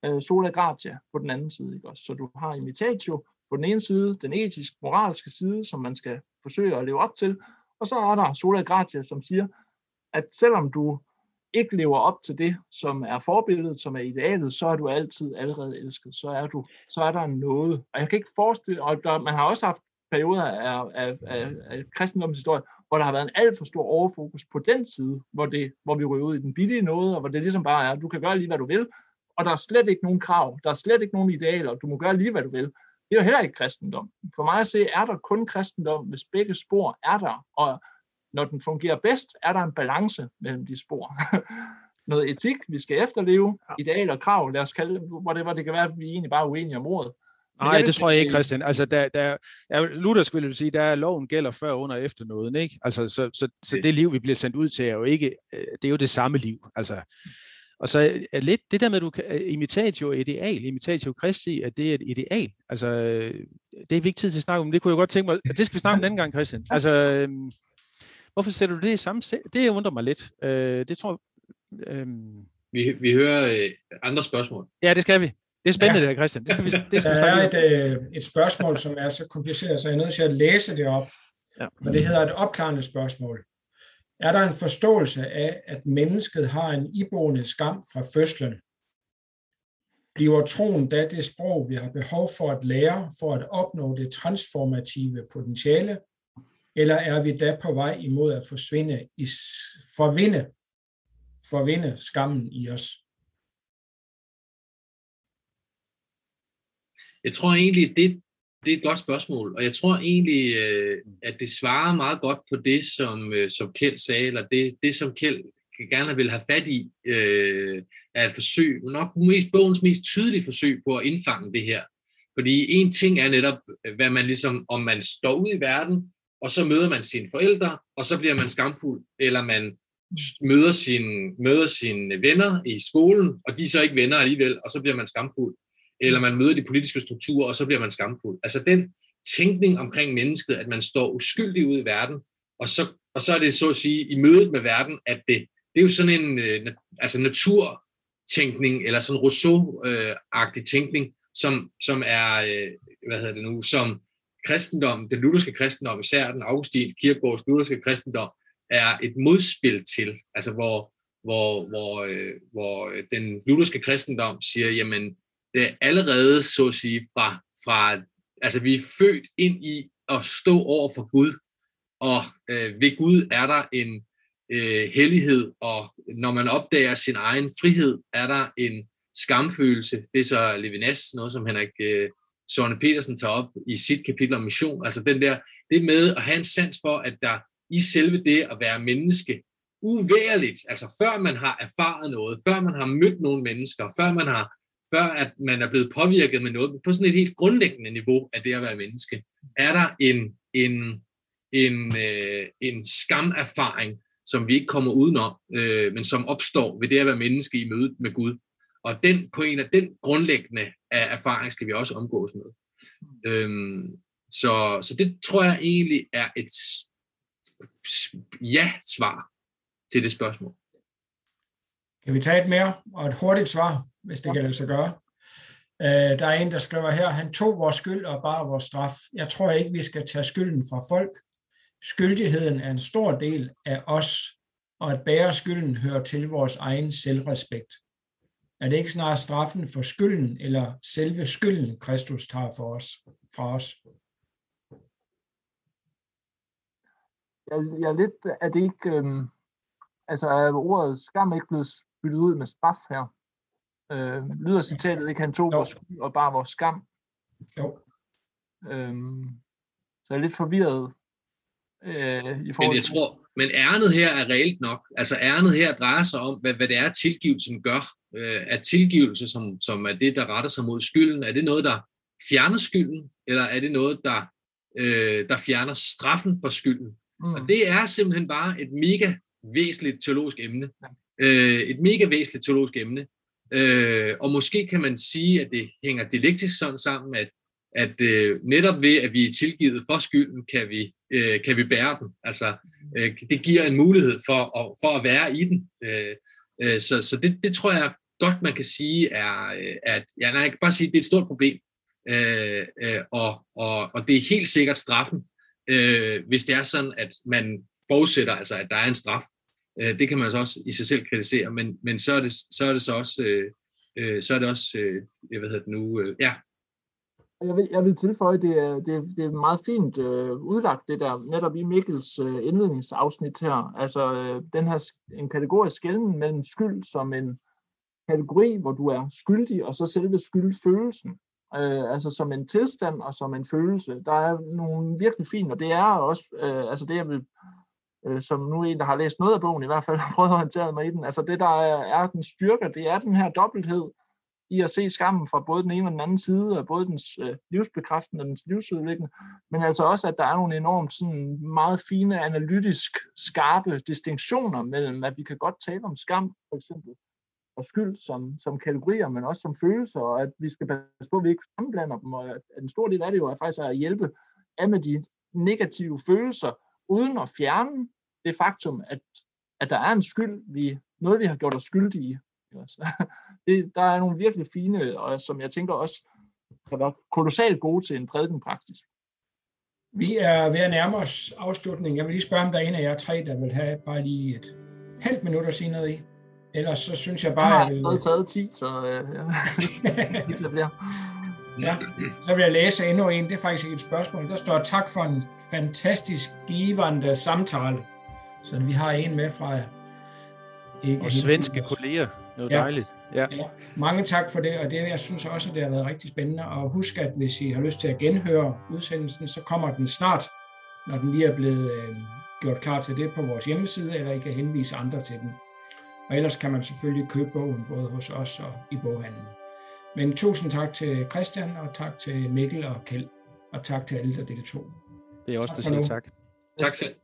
[SPEAKER 3] øh, sola gratia på den anden side. Ikke også? Så du har imitatio på den ene side, den etisk moralske side, som man skal forsøge at leve op til, og så er der sola gratia, som siger, at selvom du ikke lever op til det, som er forbilledet, som er idealet, så er du altid allerede elsket. Så er, du, så er der noget. Og jeg kan ikke forestille, og der, man har også haft perioder af, af, af, af kristendommens historie, hvor der har været en alt for stor overfokus på den side, hvor, det, hvor vi ryger ud i den billige noget, og hvor det ligesom bare er, du kan gøre lige, hvad du vil, og der er slet ikke nogen krav, der er slet ikke nogen idealer, du må gøre lige, hvad du vil. Det er jo heller ikke kristendom. For mig at se, er der kun kristendom, hvis begge spor er der, og når den fungerer bedst, er der en balance mellem de spor. Noget etik, vi skal efterleve, idealer og krav, lad os kalde det, hvor det, hvor det kan være, at vi egentlig bare er uenige om ordet.
[SPEAKER 5] Nej, det tror jeg ikke, Christian. Altså, der, der, er, Luther skulle sige, der er loven gælder før, under og efter noget, ikke? Altså, så, så, så det liv, vi bliver sendt ud til, er jo ikke, øh, det er jo det samme liv. Altså, og så er lidt det der med, at du kan imitatio ideal, imitatio Christi, at det er et ideal. Altså, det er vi ikke tid til at snakke om. Det kunne jeg godt tænke mig, at det skal vi snakke om en anden gang, Christian. Altså, hvorfor sætter du det i samme Det undrer mig lidt. Øh, det tror
[SPEAKER 4] jeg... Øhm... Vi, vi hører øh, andre spørgsmål.
[SPEAKER 5] Ja, det skal vi. Det er spændende, ja. det her, Christian. Det skal vi, det skal
[SPEAKER 2] der er et, øh, et spørgsmål, som er så kompliceret, så jeg er nødt til at læse det op. Ja. Og det hedder et opklarende spørgsmål. Er der en forståelse af, at mennesket har en iboende skam fra fødslen? Bliver troen da det sprog, vi har behov for at lære, for at opnå det transformative potentiale, eller er vi da på vej imod at forsvinde, i, forvinde, forvinde skammen i os?
[SPEAKER 4] Jeg tror egentlig, det, det er et godt spørgsmål, og jeg tror egentlig, øh, at det svarer meget godt på det, som, øh, som Kjeld sagde, eller det, det som Kjeld gerne vil have fat i, øh, er et forsøg, nok mest, bogens mest tydelige forsøg på at indfange det her. Fordi en ting er netop, hvad man ligesom, om man står ud i verden, og så møder man sine forældre, og så bliver man skamfuld, eller man møder sine, møder sine venner i skolen, og de er så ikke venner alligevel, og så bliver man skamfuld eller man møder de politiske strukturer, og så bliver man skamfuld. Altså den tænkning omkring mennesket, at man står uskyldig ud i verden, og så, og så er det så at sige i mødet med verden, at det, det er jo sådan en øh, altså naturtænkning, eller sådan Rousseau-agtig tænkning, som, som er, øh, hvad hedder det nu, som kristendom, den lutherske kristendom, især den augustinske kirkegårds lutherske kristendom, er et modspil til, altså hvor, hvor, hvor, øh, hvor øh, den lutherske kristendom siger, jamen, det allerede, så at sige, fra, fra, altså vi er født ind i at stå over for Gud, og øh, ved Gud er der en øh, hellighed, og når man opdager sin egen frihed, er der en skamfølelse. Det er så Levinas, noget som Henrik øh, Søren Petersen tager op i sit kapitel om mission. Altså den der, det med at have en sans for, at der i selve det at være menneske, uværligt, altså før man har erfaret noget, før man har mødt nogle mennesker, før man har før at man er blevet påvirket med noget, på sådan et helt grundlæggende niveau af det at være menneske, er der en, en, en, øh, en skamerfaring, som vi ikke kommer udenom, øh, men som opstår ved det at være menneske i mødet med Gud. Og den på en af den grundlæggende af erfaring skal vi også omgås med. Øhm, så, så det tror jeg egentlig er et ja-svar til det spørgsmål.
[SPEAKER 2] Kan vi tage et mere og et hurtigt svar, hvis det kan lade sig gøre? Øh, der er en, der skriver her, han tog vores skyld og bare vores straf. Jeg tror ikke, vi skal tage skylden fra folk. Skyldigheden er en stor del af os, og at bære skylden hører til vores egen selvrespekt. Er det ikke snarere straffen for skylden, eller selve skylden, Kristus tager for os, fra os?
[SPEAKER 3] Jeg, jeg er lidt, er det ikke, øhm, altså er ordet skam ikke blevet byttet ud med straf her? Øh, lyder citatet ikke, han tog
[SPEAKER 2] Jo.
[SPEAKER 3] vores skyld og bare vores skam.
[SPEAKER 2] Jo.
[SPEAKER 3] Øhm, så jeg er lidt forvirret øh, i forhold
[SPEAKER 4] Men jeg
[SPEAKER 3] til...
[SPEAKER 4] tror, men ærnet her er reelt nok. Altså ærnet her drejer sig om, hvad, hvad det er, tilgivelsen gør. Øh, at tilgivelse, som, som er det, der retter sig mod skylden, er det noget, der fjerner skylden, eller er det noget, der, øh, der fjerner straffen for skylden?
[SPEAKER 3] Mm.
[SPEAKER 4] Og det er simpelthen bare et mega væsentligt teologisk emne. Øh, et mega væsentligt teologisk emne. Øh, og måske kan man sige, at det hænger dialektisk sådan sammen, at, at øh, netop ved, at vi er tilgivet for skylden, kan vi, øh, kan vi bære den. Altså, øh, det giver en mulighed for at, for at være i den. Øh, øh, så så det, det tror jeg godt, man kan sige, er, øh, at, ja, nej, jeg kan bare sige, at det er et stort problem. Øh, øh, og, og, og det er helt sikkert straffen, øh, hvis det er sådan, at man forudsætter, altså, at der er en straf. Øh, det kan man så også i sig selv kritisere, men, men så, er det, så er det så også, øh, øh så er det også øh, hvad hedder det nu, øh, ja,
[SPEAKER 3] Jeg vil, jeg vil tilføje, det er, det, er- det er meget fint øh, udlagt, det der netop i Mikkels øh, indledningsafsnit her. Altså øh, den her en kategorisk skælden mellem skyld som en kategori, hvor du er skyldig, og så selve skyldfølelsen. Øh, altså som en tilstand og som en følelse. Der er nogle virkelig fine, og det er også, øh, altså det jeg vil, øh, som nu en, der har læst noget af bogen i hvert fald, har prøvet at orientere mig i den, altså det der er, er den styrke, det er den her dobbelthed, i at se skammen fra både den ene og den anden side, og både dens øh, livsbekræftende og dens livsudviklende, men altså også, at der er nogle enormt sådan, meget fine, analytisk skarpe distinktioner mellem, at vi kan godt tale om skam, for eksempel, og skyld som, som kategorier, men også som følelser, og at vi skal passe på, at vi ikke sammenblander dem, og at en stor del af det jo er faktisk at hjælpe af med de negative følelser, uden at fjerne det faktum, at, at der er en skyld, vi, noget vi har gjort os skyldige det, der er nogle virkelig fine, og som jeg tænker også kan være kolossalt gode til en prædikenpraksis.
[SPEAKER 2] Vi er ved at nærme os afslutningen. Jeg vil lige spørge, om der er en af jer tre, der vil have bare lige et halvt minut at sige noget i. Ellers så synes jeg bare,
[SPEAKER 3] har
[SPEAKER 2] jeg vil,
[SPEAKER 3] allerede taget 10, så øh, flere.
[SPEAKER 2] Ja, så vil jeg læse endnu en. Det er faktisk ikke et spørgsmål. Der står tak for en fantastisk givende samtale. Så vi har en med fra... Ikke
[SPEAKER 5] Og svenske kolleger. Det var
[SPEAKER 2] Ja.
[SPEAKER 5] dejligt. Ja.
[SPEAKER 2] Ja, mange tak for det, og det, jeg synes også, at det har været rigtig spændende. Og husk, at hvis I har lyst til at genhøre udsendelsen, så kommer den snart, når den lige er blevet øh, gjort klar til det på vores hjemmeside, eller I kan henvise andre til den. Og ellers kan man selvfølgelig købe bogen både hos os og i boghandlen. Men tusind tak til Christian, og tak til Mikkel og Kjeld, og tak til alle, der deltog.
[SPEAKER 5] Det er også
[SPEAKER 2] Tak for
[SPEAKER 5] siger
[SPEAKER 2] nu.
[SPEAKER 5] tak.
[SPEAKER 4] tak selv.